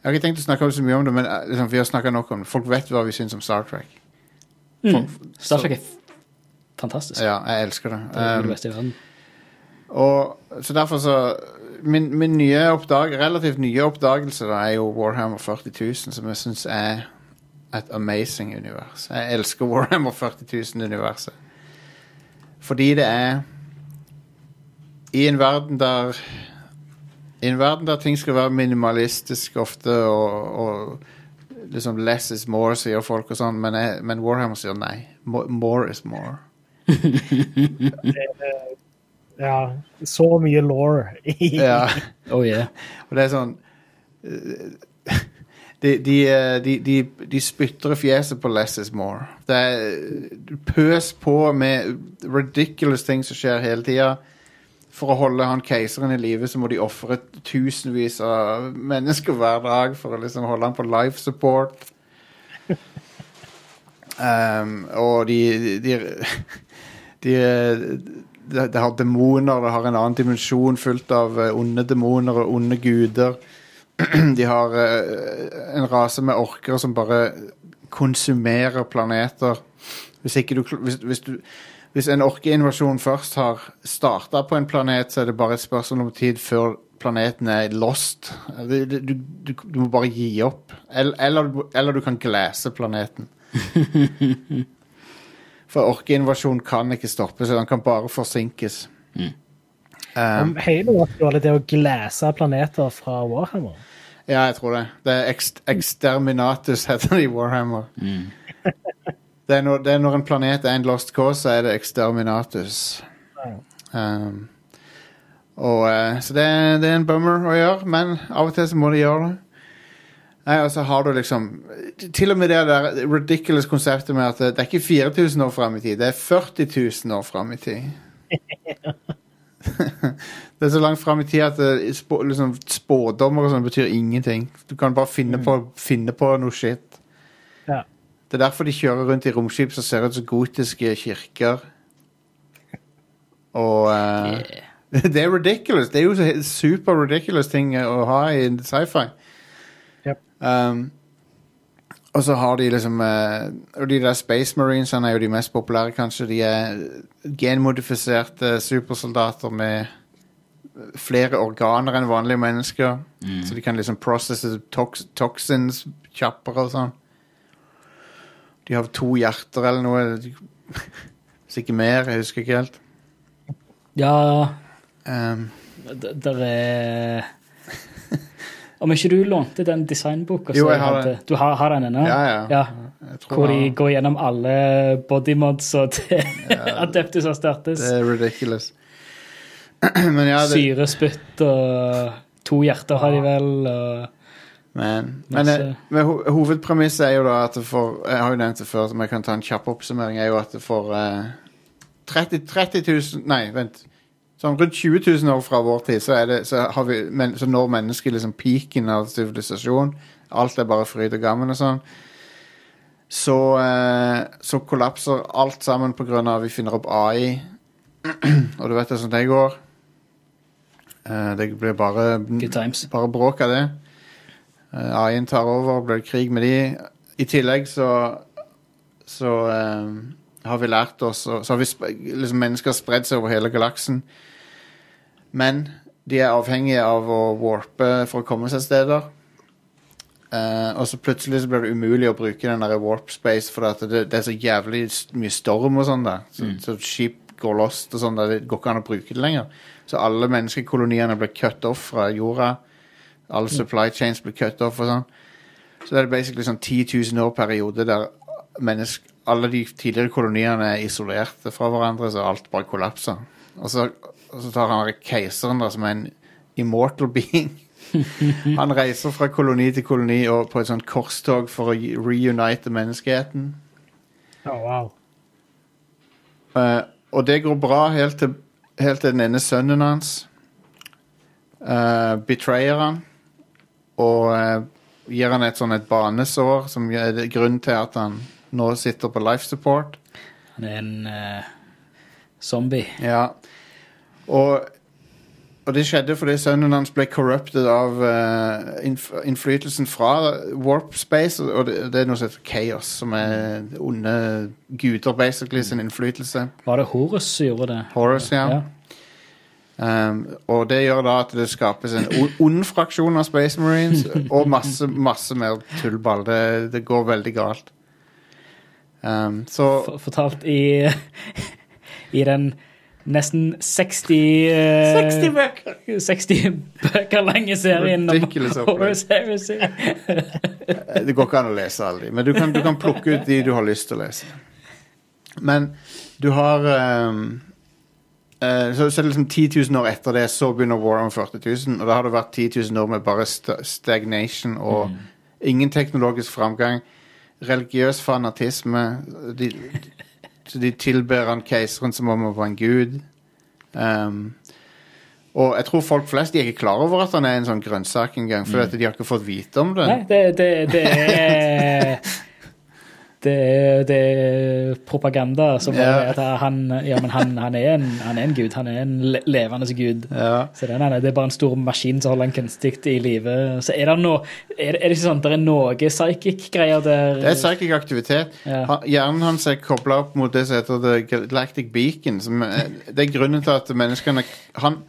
jeg har ikke tenkt å snakke så mye om det, men eh, liksom, vi har snakka nok om det. Folk vet hva vi syns om Star Trek. Mm. Star Trek er fantastisk. Ja, jeg elsker det. Det er Um, det beste i verden. Og så derfor så Min, min nye oppdag, relativt nye oppdagelse da, er jo Warhammer 40 000, som jeg syns er et amazing univers. Jeg elsker Warhammer 40 000-universet. Fordi det er I en verden der I en verden der ting skal være minimalistisk ofte, og, og liksom less is more, sier folk og sånn, men, men Warhammer sier nei. Mo- More is more. Ja, så mye law Ja. Oh yeah. Og det er sånn eh, De, de, eh, de, de, de spytter i fjeset på less is more. Det er pøs på med ridiculous ting som skjer hele tida. For å holde han keiseren i live så må de ofre tusenvis av mennesker hver dag for å liksom holde han på life support. Um, og de de, de, de, det har demoner, det har en annen dimensjon fullt av eh, onde demoner og onde guder. De har eh, en rase med orker som bare konsumerer planeter. Hvis, ikke du, hvis, hvis, du, hvis en orkeinvasjon først har starta på en planet, så er det bare et spørsmål om tid før planeten er lost. Du, du, du, du må bare gi opp. Eller, eller, du- eller du kan glasse planeten. For orkeinvasjon kan ikke stoppes, den kan bare forsinkes. Um, Om Halo var det å glasse planeter fra Warhammer. ja, jeg tror det. Det er ekst Exterminatus, heter det i Warhammer. Det, er når, det er når en planet er en lost cause, så er det Exterminatus. Um, og, uh, så det, er- det er en bummer å gjøre, men av og til så må de gjøre det. Nei, og så har du liksom Til og med det der ridiculous konseptet med at det, er ikke 4000 år fram i tid, det er 40 000 år fram i tid. det er så langt fram i tid at det, spå, liksom, spådommer og sånn betyr ingenting. Du kan bare finne, på, finne på noe shit. Ja. Det er derfor de kjører rundt i romskip som ser ut som gotiske kirker. Og eh, Det er ridiculous. Det er jo super ridiculous ting å ha i sci-fi. Yep. Um, og så har de liksom uh, Og de der Space Marinesene er jo de mest populære, kanskje. De er genmodifiserte supersoldater med flere organer enn vanlige mennesker. Så de kan liksom processe tox toxins kjappere og sånn. De har to hjerter eller noe. Hvis ikke mer, jeg husker ikke helt. Ja, Um, der er Om ikke du lånte den designboka Jo, jeg har den. Du har, har den ennå? Ja, ja. ja. Hvor de går gjennom alle bodymods og til Adeptus Astartes. Det er ridiculous. Men ja, det, Syrespytt og to hjerter har de vel. Og, men, men eh, men ho hovedpremisset er jo da at for Jeg har jo nevnt det før, men jeg kan ta en kjapp oppsummering. Er jo at for eh, 30, 30 000 Nei, vent. Sånn rundt 20 000 år fra vår tid, så, er det, så, har vi, men, så når mennesket liksom peaken av sivilisasjon. Alt er bare fryd og gammen og sånn. Så, uh, så kollapser alt sammen av at vi finner opp AI. og du vet hvordan det går. Uh, det blir bare bare bråk av det. Uh, AI-en tar over, blir det krig med de. I tillegg så så eh, har vi lært oss Så har vi liksom mennesker spredd seg over hele galaksen. Men de er avhengige av å warpe for å komme seg steder. Eh, og så plutselig så blir det umulig å bruke den der warp space, for det, det er så jævlig mye storm og sånn der. Så, så skip går lost og sånn, det går ikke an å bruke det lenger. Så alle menneskekoloniene ble cut off fra jorda. Alle supply chains blir cut off og sånn. Så det er basically sånn 10 000 år periode der mennesk, alle de tidligere koloniene er isolerte fra hverandre, så alt bare kollapser. Og så, og så tar han der keiseren, da, som er en immortal being. Han reiser fra koloni til koloni og på et sånt korstog for å reunite menneskeheten. Oh, wow. Uh, og det går bra helt til, helt til den ene sønnen hans uh, betrayer han og eh, gir han et sånn et banesår som er grunnen til at han nå sitter på life support. Han er en uh, zombie. Ja. Og, og det skjedde fordi sønnen hans ble corrupted av uh, innf innflytelsen fra warp space, og det, det er noe som heter chaos, som er onde guder, basically, sin innflytelse. Var det Horus som gjorde det? Horus, ja. ja. Um, og det gjør da at det skapes en ond fraksjon av Space Marines, og masse, masse mer tullball. Det, det går veldig galt. Um, så For- Fortalt i, i den nesten 60 60 bøker! 60 bøker lange serien Ridiculous opplegg. Det går ikke an å lese alle de, men du kan, du kan plukke ut de du har lyst til å lese. Men du har um, eh, så, så det liksom 10 000 år etter det, så begynner War on 40 000, og da har det vært 10 000 år med bare st stagnation og ingen teknologisk framgang. Religiøs fanatisme. De, de, de tilber han keiseren som om han var en gud. Um, og jeg tror folk flest de er ikke klar over at han er en sånn grønnsak engang, for at de har ikke fått vite om det. Nei, det, det, det er det er, det er propaganda som er at han, ja, men han, han, er en, han er en gud. Han er en le levende gud. Ja. Så det, nei, det er bare en stor maskin som holder han kunstig i live. Så er det Er det, er det ikke sånn det er noe psychic-greier der? Det er psychic aktivitet. Ja. Hjernen hans er kobla opp mot det som heter The Galactic Beacon. Som er, det er grunnen til at menneskene Han,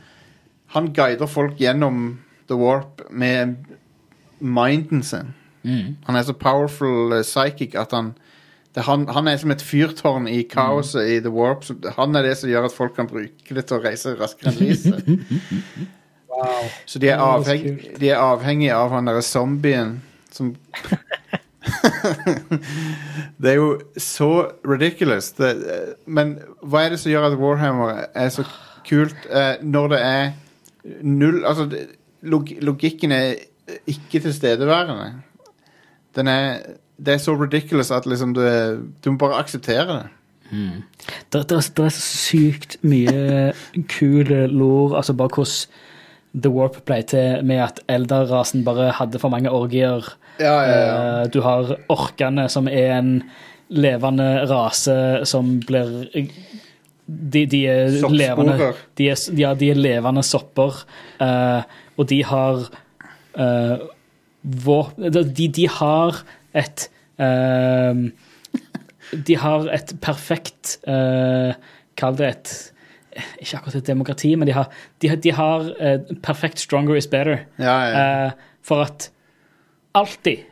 han guider folk gjennom The Warp med minden sin. Mm. Han er så powerful uh, psychic at han er han, han er som et fyrtårn i kaoset i The Warp. Han er det som gjør at folk kan bruke det til å reise raskere enn lyset. wow. Så de er, avheng, de er avhengige av han derre zombien som Det er jo så ridiculous. Det, men hva er det som gjør at Warhammer er så kult eh, når det er null Altså, log, logikken er ikke tilstedeværende. Den er Det er så ridiculous at liksom du, er- du må bare akseptere det. Det, det, er- det er så sykt mye kul lor, altså bare hvordan The Warp ble til med at Eldar-rasen bare hadde for mange orgier. Eh, Du har orkene, som er en levende rase som blir De, de er Soppsporer. levende de er, ja, de er levende sopper, eh, og de har uh, vår, de, de har et um, De har et perfekt uh, Kall det et Ikke akkurat et demokrati, men de har, de, de har uh, perfekt 'stronger is better'. Ja, ja. Uh, for at alltid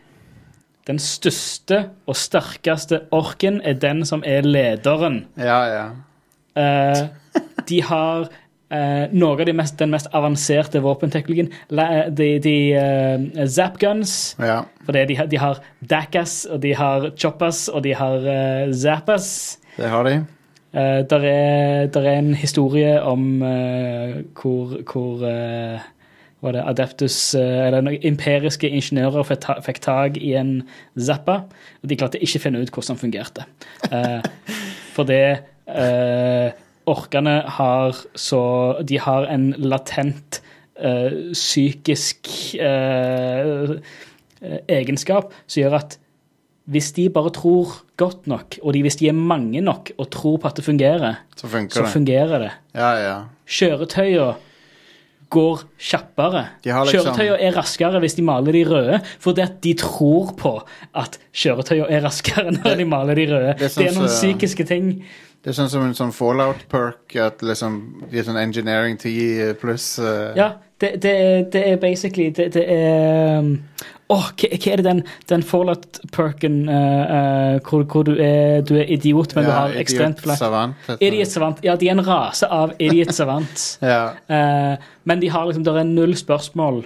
den største og sterkeste orken er den som er lederen. ja, ja. De har eh, noe av de mest, den mest avanserte våpenteknologien. La- De, de eh, Zapguns. ja. For de, de har Dacas, og de har Choppas, og de har uh, Zappas. Det har de. Uh, der, er, der er en historie om eh, hvor, hvor eh, var det Adeptus eh, Eller noen imperiske ingeniører fikk, ta, fikk tak i en Zappa, og de klarte ikke å finne ut hvordan den fungerte. For det eh, Orkene har så De har en latent uh, psykisk eh, egenskap som gjør at hvis de bare tror godt nok, og de, hvis de er mange nok og tror på at det fungerer, Så funker så det. fungerer det. Ja, ja. Kjøretøyene går kjappere. Liksom- Kjøretøyene er raskere hvis de maler de røde, fordi at de tror på at kjøretøyene er raskere når de maler de røde. det er Det sånn er noen så, psykiske ting. Det er sånn som en sånn fallout-perk, at liksom de er sånn engineering 10 pluss uh... Ja, det, det, er- det er basically Det, det er Åh, hva, hva er det den, den Fallout-perken uh, uh, hvor, hvor du, er, du er idiot, men du har ekstremt idiot flak savant. Idiot savant. Ja, de er en rase av idiot savant. Ja. uh, men de har liksom, det er null spørsmål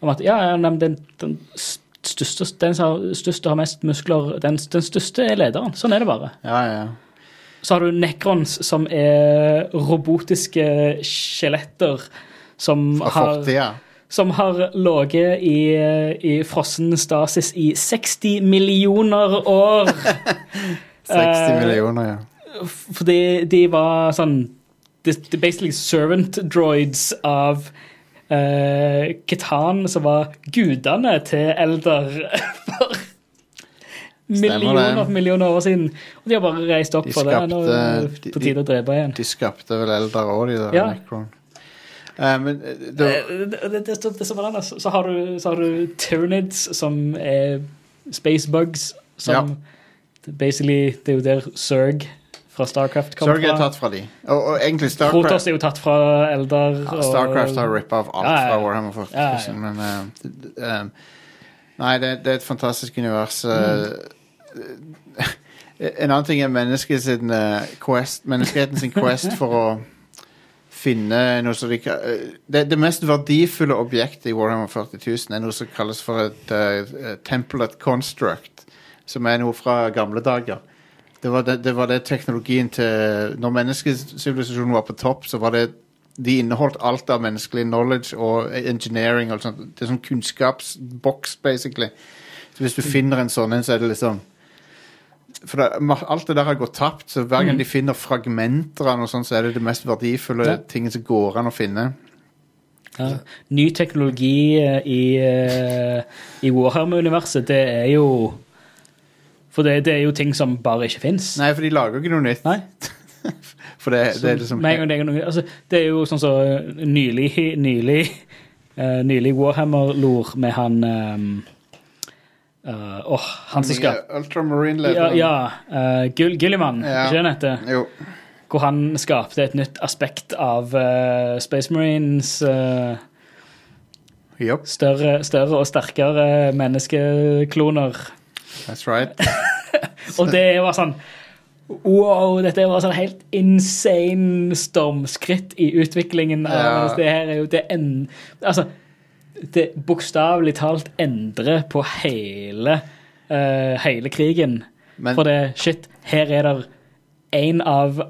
om at ja, ja nei, den, den største, den som har, mest muskler, den, den største er lederen. Sånn er det bare. ja, ja. Så har du Necrons, som er robotiske skjeletter som Fra har, fortida. Som har ligget i, i frossen stasis i 60 millioner år. 60 Eh, millioner, ja. Fordi de var sånn basically servant droids av uh, Ketan, som var gudene til Elder for millioner og millioner år siden. Og de har bare reist opp De for det. Nå på tide å drepe igjen. De skapte vel Elder òg, de der Ja. Necron. Eh, men eh, det, Eh, Det, det, det, det, er så. Så har du, så har du Tyranids, som er space bugs, som basically Det er jo der Zerg fra Starcraft kom Zerg er tatt fra de. Og, og egentlig Protoss er jo tatt fra Eldar. ja, Starcraft har rippa av alt Ja, ja, ja. fra Warhammer 40 Ja, ja. men um, Nei, det, det er et fantastisk univers. Mm. en annen ting er mennesket eh, quest, menneskeheten sin quest for å finne noe som de eh, det, det mest verdifulle objektet i Warhammer 40 000 er noe som kalles for et uh, template construct, som er noe fra gamle dager. Det var det, det var det teknologien til Når menneskesivilisasjonen var på topp, så var det De inneholdt alt av menneskelig knowledge og engineering og sånt. Det er sånn kunnskapsboks, basically. Så hvis du finner en sånn en, så er det liksom For det, alt det der har gått tapt, så hver gang de finner fragmenter av noe sånt, så er det det mest verdifulle Ja. tingen som går an å finne. Ja. Ny teknologi eh, i, eh, i Warhammer-universet, det er jo For det, det er jo ting som bare ikke fins. Nei, for de lager jo ikke noe nytt. Nei. For det, det er liksom gang det, er noe, altså, det er jo sånn så nylig Nylig, uh, nylig Warhammer-lor med han um, eh, oh, han som skal Ultramarine Ja, ja uh, Gull, Gilliman, Ja. ikke det han heter? Jo. Hvor han skapte et nytt aspekt av uh, Space Marines. eh, Jopp, større, større og sterkere menneskekloner. that's right. Og det var sånn Wow, dette var sånn helt insane stormskritt i utviklingen. Ja. Det her er jo det en, Altså, det bokstavelig talt endrer på hele uh, hele krigen. Men- For det, shit, her er det en av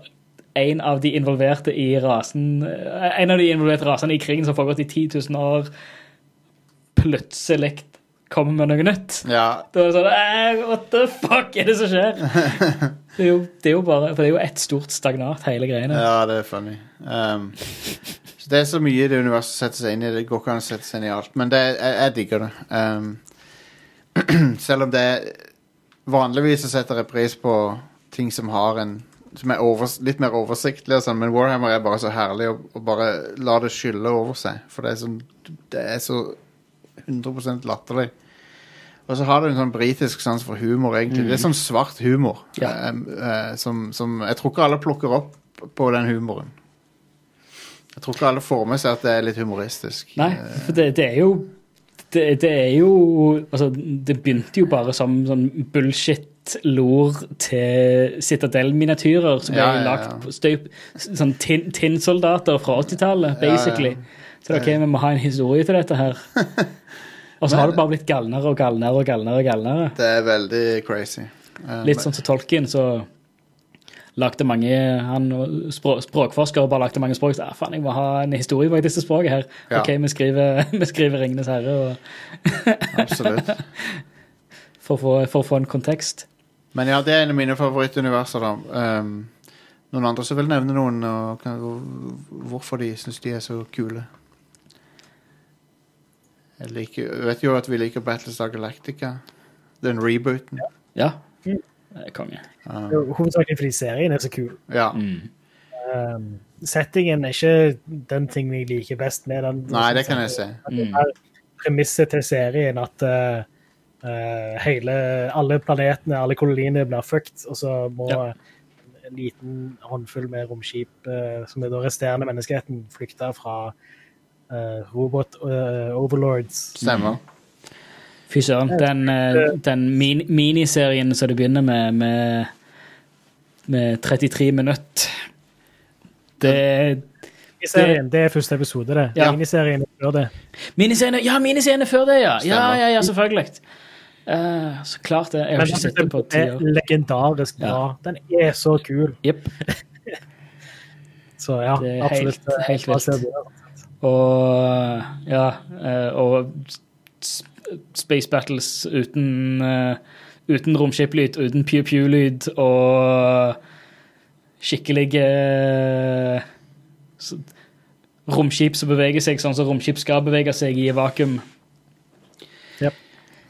en av de involverte i rasen eh, En av de involverte rasene i krigen som har foregått i 10 000 år, plutselig kommer med noe nytt. Ja, er det sånn eh, What the fuck er det som skjer? Det er jo, det er jo bare For det er jo ett stort stagnat, hele greiene. ja, det er funny. Um, det er så mye i det universet å sette seg inn i. Det går ikke an å sette seg inn i alt. Men det, jeg, jeg digger det. Um, selv om det Vanligvis så setter jeg pris på ting som har en som er over, litt mer oversiktlig, og sånn, men Warhammer er bare så herlig å, å bare la det skylle over seg. For det er, sånn, det er så 100% latterlig. Og så har du en sånn britisk sans for humor, egentlig. Det er sånn svart humor. Ja. eh, eh, som, som Jeg tror ikke alle plukker opp på den humoren. Jeg tror ikke alle får med seg at det er litt humoristisk. Nei, for det, det er jo det, det er jo Altså, det begynte jo bare som sånn bullshit-lor til Citadel-miniatyrer som ble Ja, ja, ja. lagt på støyp Sånn tin- tinnsoldater fra 80-tallet, Ja, ja. basically. Så ok, vi må ha en historie til dette her. Og så har det bare blitt galnere og galnere og galnere. og galnere. Det er veldig crazy. Litt sånn som Tolkien, så lagde mange han språk, Språkforsker bare lagde mange språk. Så, ah, faen, jeg må ha en historie bak disse språkene her. Ja. Ok, vi skriver, vi skriver Ringenes herre og, Absolutt. for, å få, for å få en kontekst. Men ja, det er en av mine favorittuniverser, da. Um, noen andre som vil nevne noen, og hvorfor de syns de er så kule. Jeg liker, jeg vet jo at vi liker Battlestar Galactica. Den rebooten. Ja. Det er konge. Uh, Hovedsakelig fordi serien er så kul. Ja. Um, settingen er ikke den tingen jeg liker best med den. Nei, det kan jeg se. Er premisset til serien at uh, uh, hele, alle planetene, alle koloniene blir fucked, og så må Ja. en liten håndfull med romskip, uh, som er da resterende menneskeheten, flykte fra uh, robot uh, overlords. Stemmer. Fy søren. Den, eh, den min miniserien som det begynner med, med, med 33 minutter Det Miniserien, det er første episode, det. Ja. Miniserien er før det. Miniserien, Ja, er før det, ja! Ja, ja, ja selvfølgelig. Uh, så klart det. Jeg har Men ikke sett det på ti er legendarisk bra. Den er så kul. Yep. Så ja, Det er absolutt. helt- helt Bra vilt. Og ja eh, Og Space Battles uten eh, Uten romskiplyd, uten pew-pew-lyd og skikkelig eh, romskip som beveger seg sånn som romskip skal bevege seg i vakuum.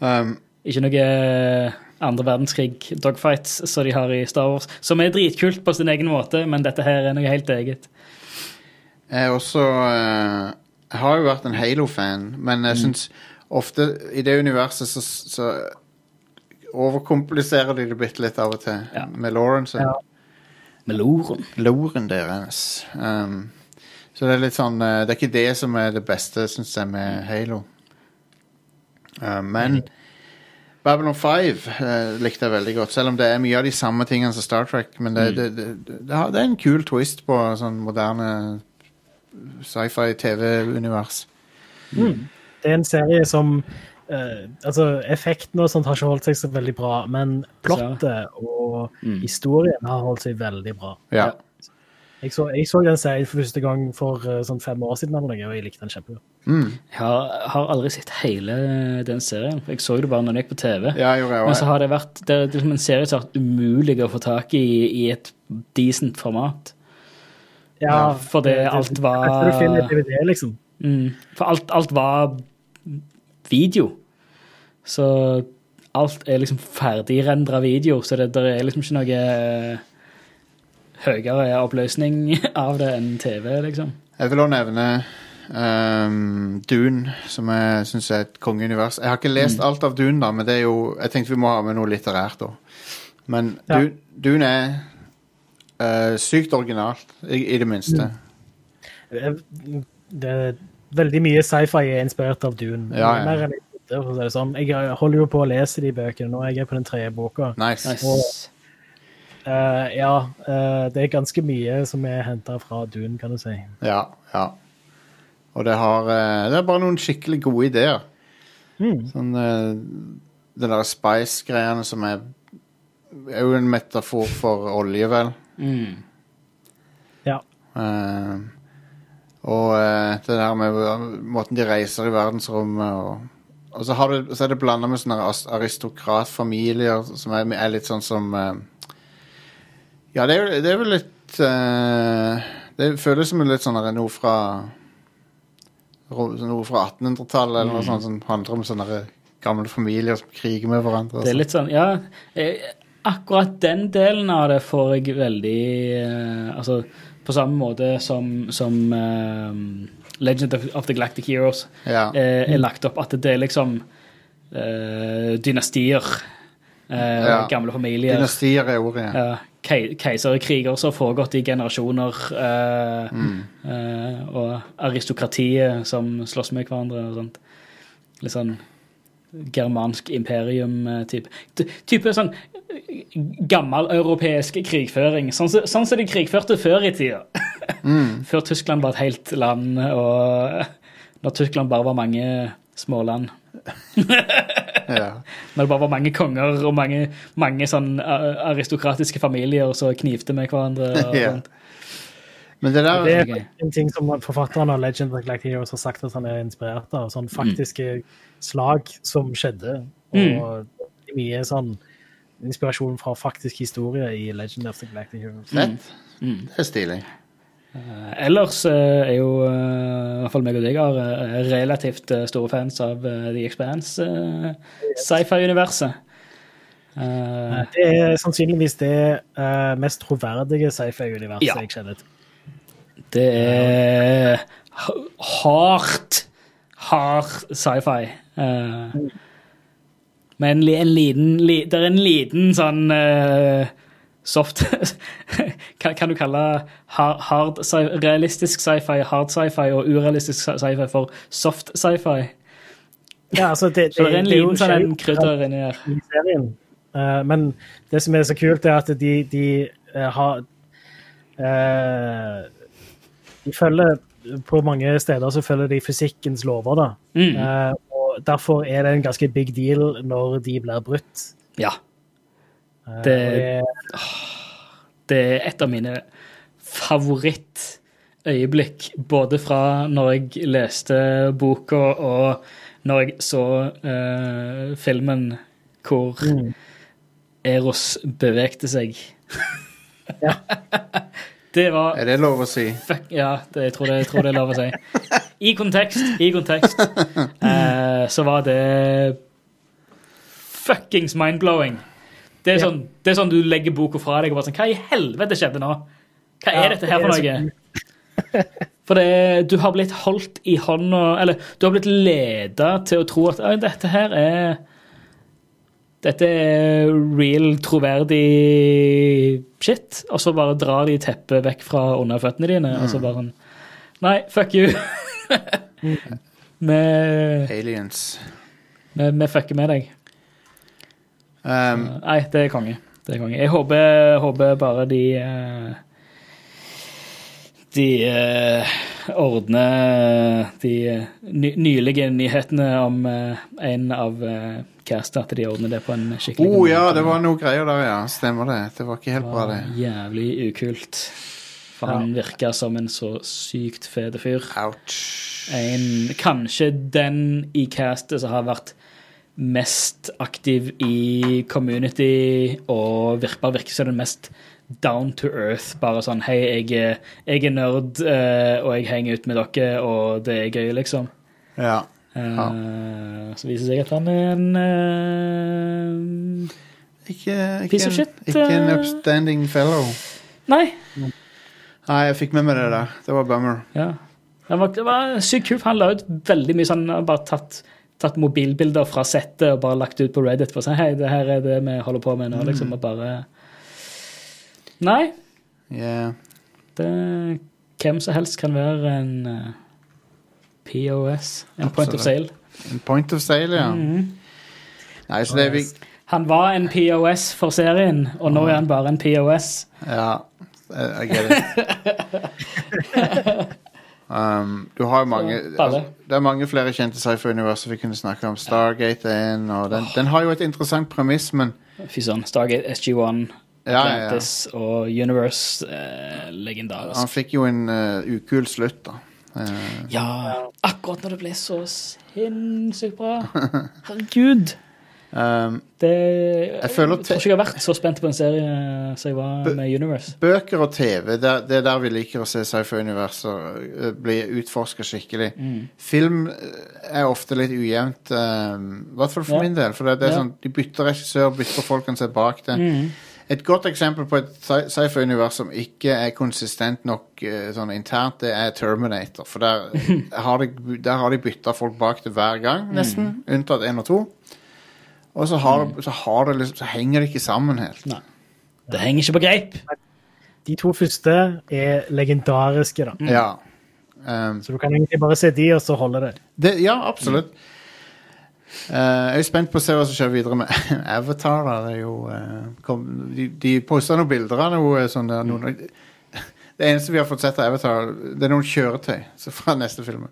Um, Ikke noe eh, andre verdenskrig dogfights som de har i Star Wars, som er dritkult på sin egen måte, men dette her er noe helt eget. jeg er også uh, Jeg har jo vært en Halo-fan, men jeg syns ofte i det universet så, så overkompliserer de det bitte litt av og til Ja. med Lawrence. Ja. Med Loren deres. Um, så det er litt sånn eh, Det er ikke det som er det beste, syns jeg, med Halo. Uh, men Babylon 5 uh, likte jeg veldig godt, selv om det er mye av de samme tingene som Star Trek. Men det, det, det, det, det er en kul twist på sånn moderne sci-fi TV-univers. Det er en serie som eh, Altså, effekten og sånt har ikke holdt seg så veldig bra, men plottet og historien har holdt seg veldig bra. Ja. Ja. Jeg så, jeg så den serien for første gang for eh, sånn fem år siden, og jeg likte den kjempegodt. Mm. Jeg har, har aldri sett hele den serien. Jeg så det bare når den gikk på TV. ja, gjorde jeg Men så har det vært det er liksom en serie som har vært umulig å få tak i i et decent format. Ja, for det alt var- Kanskje du finner DVD, liksom. Mm. For alt, alt var video. Så alt er liksom ferdigrendra video, så det, der er liksom ikke noe eh, høyere oppløsning av det enn TV, liksom. Jeg vil også nevne um, Dune, som jeg syns er et kongeunivers. Jeg har ikke lest alt av Dune, da, men det er jo Jeg tenkte vi må ha med noe litterært òg. Men Ja. Dune, Dune er uh, sykt originalt, i, i det minste. Mm. Det er veldig mye sci-fi er inspirert av Dune. Ja, ja. Mer enn jeg trodde, for å si det sånn. Jeg holder jo på å lese de bøkene nå. Jeg er på den tredje boka. Nice. Og, uh, ja, uh, det er ganske mye som er henta fra Dune, kan du si. Ja, ja. Og det har uh, Det er bare noen skikkelig gode ideer. Mm. Sånn uh, Det der Spice-greiene som er er jo en metafor for olje, vel. Mm. Ja. Eh, og eh, det der med måten de reiser i verdensrommet og, og så, har du, så er det blanda med sånne aristokratfamilier som er, er litt sånn som eh, Ja, det er, det er vel litt eh, Det føles som litt sånn noe fra Noe fra 1800-tallet eller noe sånt som handler om sånne gamle familier som kriger med hverandre. Det er sånn. litt sånn, ja eh, Akkurat den delen av det får jeg veldig eh, Altså, på samme måte som, som uh, Legend of, the Galactic Heroes Ja. eh, er lagt opp. At det er liksom uh, dynastier, Uh, Ja. gamle familier, Dynastier er ordet, ja. Uh, kei- keiserkriger som har foregått i generasjoner, Mm. og aristokratiet som slåss med hverandre og sånt. Litt sånn germansk imperium-type. Type sånn gammeleuropeisk krigføring. Sånn som sånn som de krigførte før i tida. Mm. Før Tyskland var et helt land, og når Tyskland bare var mange småland. ja. Når det bare var mange konger og mange, mange sånn eh, aristokratiske familier som knivte med hverandre. Og Ja. Men det der Det er okay. en ting som forfatteren av Legend of the Galactic Heroes har sagt at han er inspirert av. Sånn faktiske slag som skjedde. Og mye sånn inspirasjon fra faktisk historie i Legend of the Galactic Heroes. Fett. Det er stilig. Uh, Ellers uh, er jo uh, i hvert fall meg og deg har relativt store fans av The Expanse, sci-fi-universet. Eh, Det er sannsynligvis det mest troverdige sci-fi-universet Ja. jeg kjenner til. Det er hardt, hard sci-fi. Uh, men en, liten li, Det er en liten sånn uh, soft kan, kan du kalle hard, hard sci realistisk sci-fi, hard sci-fi og urealistisk sci- sci-fi for soft sci-fi? Ja, altså, det, Så det er en det liten sånn krydder inni der. i serien. Eh, men det som er så kult, er at de, de eh, har eh, De følger På mange steder så følger de fysikkens lover, da. Mm. Eh, og derfor er det en ganske big deal når de blir brutt. Ja. Eh, Det- Det er et av mine favorittøyeblikk, både fra når jeg leste boka og når jeg så eh, filmen hvor Mm. Eros bevegte seg. Ja. det var Er det lov å si? Fuck, ja, det, jeg, tror det, jeg tror det er lov å si. I kontekst, i kontekst, eh, så var det fuckings mind-blowing. Det, Ja. sånn, det er sånn du legger boka fra deg og bare sånn Hva i helvete skjedde nå? Hva Ja, er dette her for noe? For det, du har blitt holdt i hånda Eller du har blitt leda til å tro at dette her er Dette er real, troverdig shit. Og så bare drar de teppet vekk fra under føttene dine, og så bare sånn Nei, fuck you. Vi Aliens. vi- vi fucker med deg. Um, Nei, det er konge. Det er konge. Jeg håper, håper bare de eh, De eh, ordner de eh, ny, nylige nyhetene om eh, en av eh, castet, at de ordner det på en skikkelig oh ja, det var noe greier der, ja. Stemmer det. Det var ikke helt Det bra, var det. Jævlig ukult. For Ja. han virka som en så sykt fete fyr. Ouch. En, kanskje den i castet som har vært mest aktiv i community, og virker, virker som den mest down to earth. Bare sånn Hei, jeg, er- jeg er nerd, eh, og jeg henger ut med dere, og det er gøy, liksom. Ja. Eh, Så viser det seg at han er en uh, Ikke, ikke, Piece of shit, ikke en upstanding fellow. Nei. Nei, jeg fikk med meg det der. Det var bummer. Ja. Det var, det var sykt kult. Han la ut veldig mye sånn Bare tatt, tatt mobilbilder fra settet og bare lagt ut på Reddit for å si hei, det her er det vi holder på med nå. liksom, og bare Nei. Yeah. Det, hvem som helst kan være en eh, POS. En point of sale. En point of sale, ja. Mhm. Nei, så det er vi Han var en POS for serien, og nå er han bare en POS. Ja, I I get it. Um, du har jo mange Så, altså, Det er mange flere kjente sci-fi-universer vi kunne snakke om. Stargate er en, og den, den har jo et interessant premiss, men Fy søren. Stargate SG1, Ja, ja, ja. Og Universe. Eh, legendarisk. han fikk jo en uh, ukul slutt, da. Uh, Ja, akkurat når det ble så sinnssykt bra. Herregud. um, Det, Jeg føler jeg tror ikke jeg har vært så spent på en serie som jeg var med Universe. bøker og TV, det, er- er der vi liker å se sci-fi-universer bli utforska skikkelig. Mm. Film er ofte litt ujevnt, um, i hvert fall for Ja. min del. For det, det er Ja. sånn, De bytter regissør, bytter folkene seg bak det. Mm. Et godt eksempel på et sci- sci-fi-univers som ikke er konsistent nok eh, sånn internt, det er Terminator. For der har de, der har de bytta folk bak det hver gang, nesten. Unntatt én og to. Og så, har, så, har det liksom, så henger det ikke sammen helt. Nei. Det henger ikke på greip. De to første er legendariske, da. Ja. Um, Så du kan egentlig bare se de, og så holder det. det, ja, absolutt. Eh, jeg er spent på å se hva som skjer videre med Avatar. Da. Det er jo, uh, kom, de de posta noen bilder av noe sånn der. Noen, det eneste vi har fått sett av Avatar, det er noen kjøretøy så fra neste film.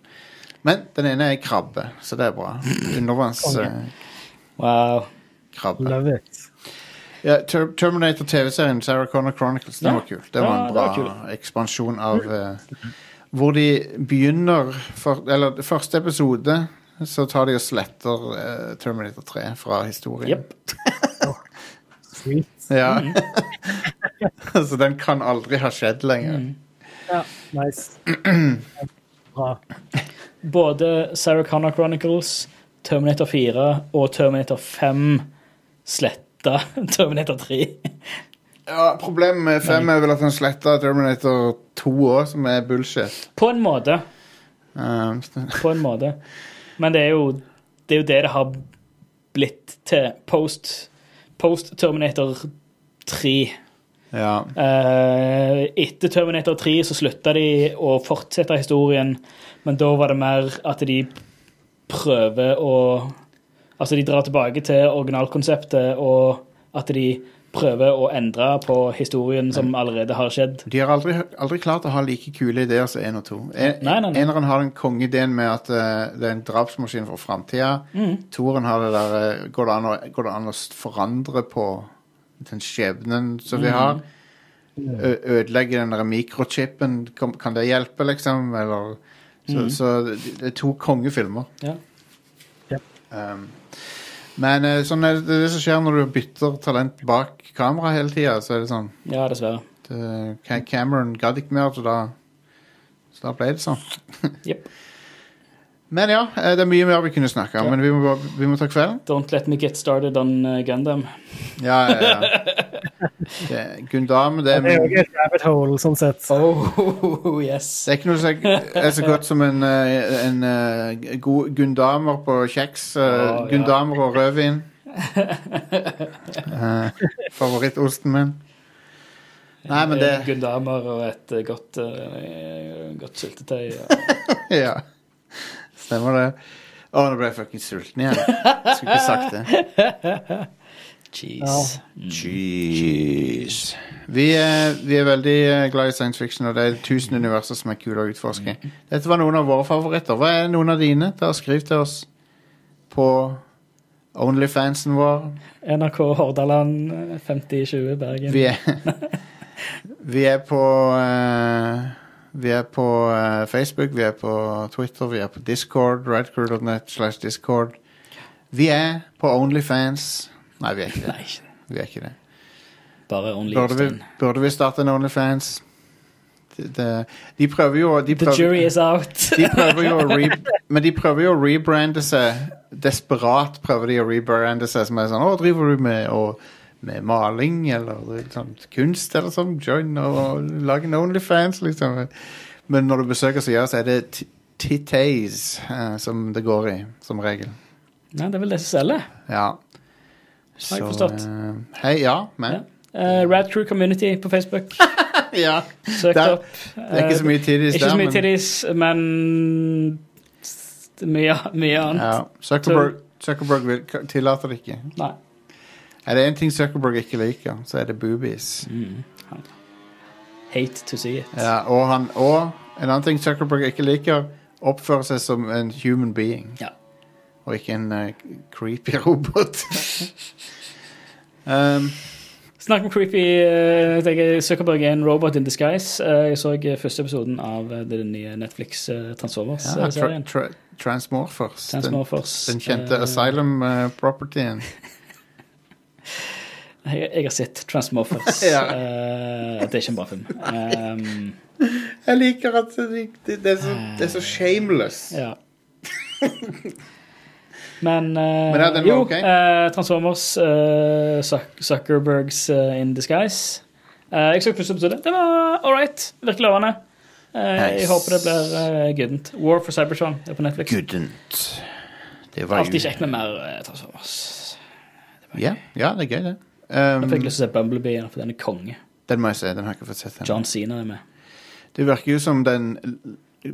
Men den ene er krabbe, så det er bra. Undervannskrabbe. Wow. Love it. ja, Ter Terminator TV-serien Sarah Connor Chronicles, den Ja. var kul. Det var Ja, en bra var ekspansjon av uh, Hvor de begynner for, Eller første episode så tar de og sletter eh, Terminator 3 fra historien. Yep. Sweet. Ja. så den kan aldri ha skjedd lenger. Ja, nice. Bra. Både Sarah Connor Chronicles, Terminator 4 og Terminator 5 sletta Terminator 3. Ja, Problemet med 5 er vel at han sletta Terminator 2 òg, som er bullshit. På en måte. Um, På en måte. Men det er jo det, er jo det, det har blitt til post, post Terminator 3. ja. Eh, etter Terminator 3 så slutta de å fortsette historien, men da var det mer at de prøver å Altså, de drar tilbake til originalkonseptet, og at de prøver å endre på historien som allerede har skjedd. De har aldri, aldri klart å ha like kule ideer som én og to. En, Nei, nei, nei. Eneren har den kongeideen med at uh, det er en drapsmaskin for framtida. Mm. Toren har det der eh, går, det an å, går det an å forandre på den skjebnen som Mm. vi har? Mm. ødelegge den der mikrochipen, kan, kan det hjelpe, liksom? Eller Så, så det det er to kongefilmer. Ja. Um, men eh, sånn er det, det som skjer når du bytter talent bak kamera hele tida. Så er det sånn ja, dessverre. det, Ca- Cameron gadd ikke mer, så da, så da ble det sånn. Yep. Men ja, eh, det er mye mer vi kunne snakka om, Ja. men vi må, vi må ta kvelden. Don't let me get started on uh, Gundam. Ja, ja, ja. Det, Gundam, det er, Det er jo et rabbit hole, sånn sett. Oh, yes. er ikke noe som er så godt som en, en, en eh, god Gundamer på kjeks. Oh, gundamer ja. Og rødvin. uh, Favorittosten min. Nei, men det Gundamer og et godt, uh, godt syltetøy. Ja. Stemmer det. Å, nå ble jeg fucking sulten igjen. Skulle ikke sagt det. Cheese. Jeez. Vi er, vi er veldig eh, glad i science fiction, og det er tusen universer som er kule å utforske. Dette var noen av våre favoritter. Hva er noen av dine? Da Skriv til oss på Onlyfansen vår. NRK Hordaland uh, 5020 Bergen. Vi er, vi er på uh, Vi er på uh, Facebook, vi er på Twitter, vi er på Discord. Radcrew.net slash Discord. Vi er på Onlyfans. Nei, vi er ikke det. Nei, ikke Vi er ikke det. bare Only Burde vi, burde vi starte en Onlyfans? Det, det, de prøver jo de The jury is out. de prøver jo å re, Men de prøver jo å rebrande seg. Desperat prøver de å rebrande seg som er sånn Å, driver du med, og, med maling eller sånn, kunst eller sånn? Join og lag en Onlyfans, liksom. Men når du besøker sida, så er det titties eh, som det går i, som regel. Nei, det er vel det som selger. Ja. Har jeg forstått. eh, hei, ja, men Uh, Rad Crew Community på Facebook. Ja. Søk det Der- opp. Det er ikke så mye titties Ikke så der, mye men- titties, men mye, mye annet. Ja, Zuckerberg, Zuckerberg vil, tillater det ikke. Nei. Er det én ting Zuckerberg ikke liker, så er det boobies. Mm. Hate to see it. Ja, og, han, og en annen ting Zuckerberg ikke liker, oppfører seg som en human being. Ja. Og ikke en uh, creepy robot. um, Snakk om creepy uh, Zuckerberg er en robot in disguise. Uh, jeg så første episoden av den nye Netflix uh, ja, tra, Transformers-serien. tra, Transmorphers. Den, Transmorphers. den kjente Eh, Asylum-propertyen. jeg, jeg har sett Transmorphers. Ja. Det er ikke en bra film. Um, Jeg liker at det, det, det, er så, det er så shameless. Ja. Men, uh, Men ja, jo, okay. uh, Transformers, uh, Zuckerbergs in disguise. Eh, jeg så første episode. Det var all right. Virker lovende. Eh, Nice. Jeg håper det blir uh, guddent. War for Cybertron er på Netflix. Goodent. Det var Alltid kjekt med mer Transformers. ja, ja, det er gøy, det. Jeg fikk Um, lyst til å se Bumblebee for den er konge. den må jeg se. Den har jeg ikke fått sett ennå. John Cena er med. Det virker jo som den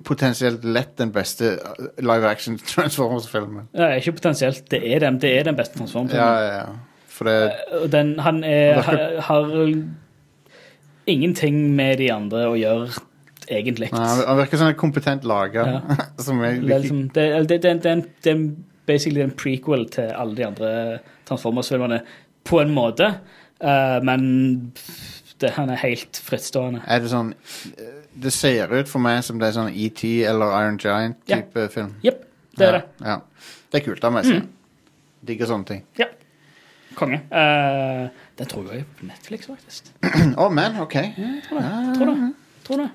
potensielt lett den beste uh, live action Transformers-filmen. Ja, ikke potensielt. Det er den, det er den beste Transformers-filmen. ja, ja. For det Den, han er, har, har ingenting med de andre å gjøre, egentlig. Ja, han virker som en kompetent lager. Ja. liksom, det, det, det, er basically en prequel til alle de andre Transformers-filmene, på en måte. uh, men det, han er helt frittstående. Er det sånn Det ser ut for meg som det er sånn ET eller Iron Giant-type film. Jepp, det er ja, det. Mm. Ja. Det er kult. Da må jeg se. Digger sånne ting. Ja. Konge. Uh, den tror jeg er på Netflix, faktisk. Å, men, OK. Tror det. Tror det.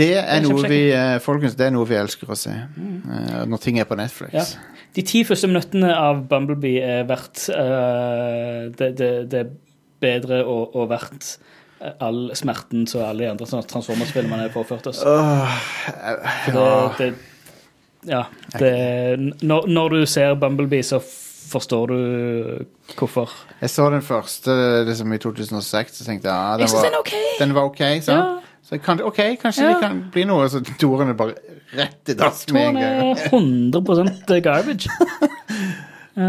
Det er noe vi eh, Folkens, det er noe vi elsker å se. mm. når ting er på Netflix. Ja. De ti første minuttene av Bumblebee er verdt uh, det, det, det bedre og, og verdt eh, all smerten som alle de andre Transformers-filmene har påført oss. Uh, ja. det, det, ja, det, når, når du ser Bumblebee, så forstår du hvorfor. Jeg så den første liksom, i 2006, så tenkte ja, den, var, den okay. OK. den var OK. Så. Ja. Så kan, OK, kanskje Ja. det kan bli noe, så toren er bare rett i dass med en gang. er 100 garbage. Det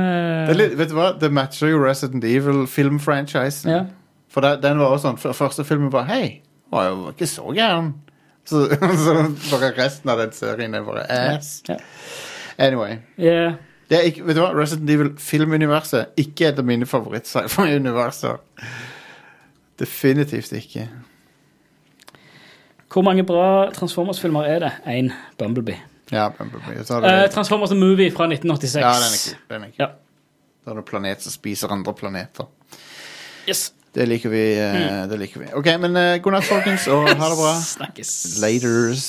er litt, vet du hva, det matcher jo Resident Evil-filmfranchisen. Ja. For den var også sånn, for første filmen bare Hei, var jo ikke så gæren. Så, så bare resten av den serien er bare ass. Anyway. Yeah. Det er ikke, vet du hva, Resident Evil-filmuniverset ikke et av mine favoritt-sci-fi-universer. Definitivt ikke. Hvor mange bra Transformers-filmer er det? Én. Bumblebee. Ja, Bumblebee. Så det... Eh, Transformers The Movie fra 1986. ja, den er kul. Den er kul. Ja. Da er det en planet som spiser andre planeter. Yes. Det liker vi. eh, Det liker vi. OK, men eh, god natt, folkens, og ha det bra. Snakkes. Laters.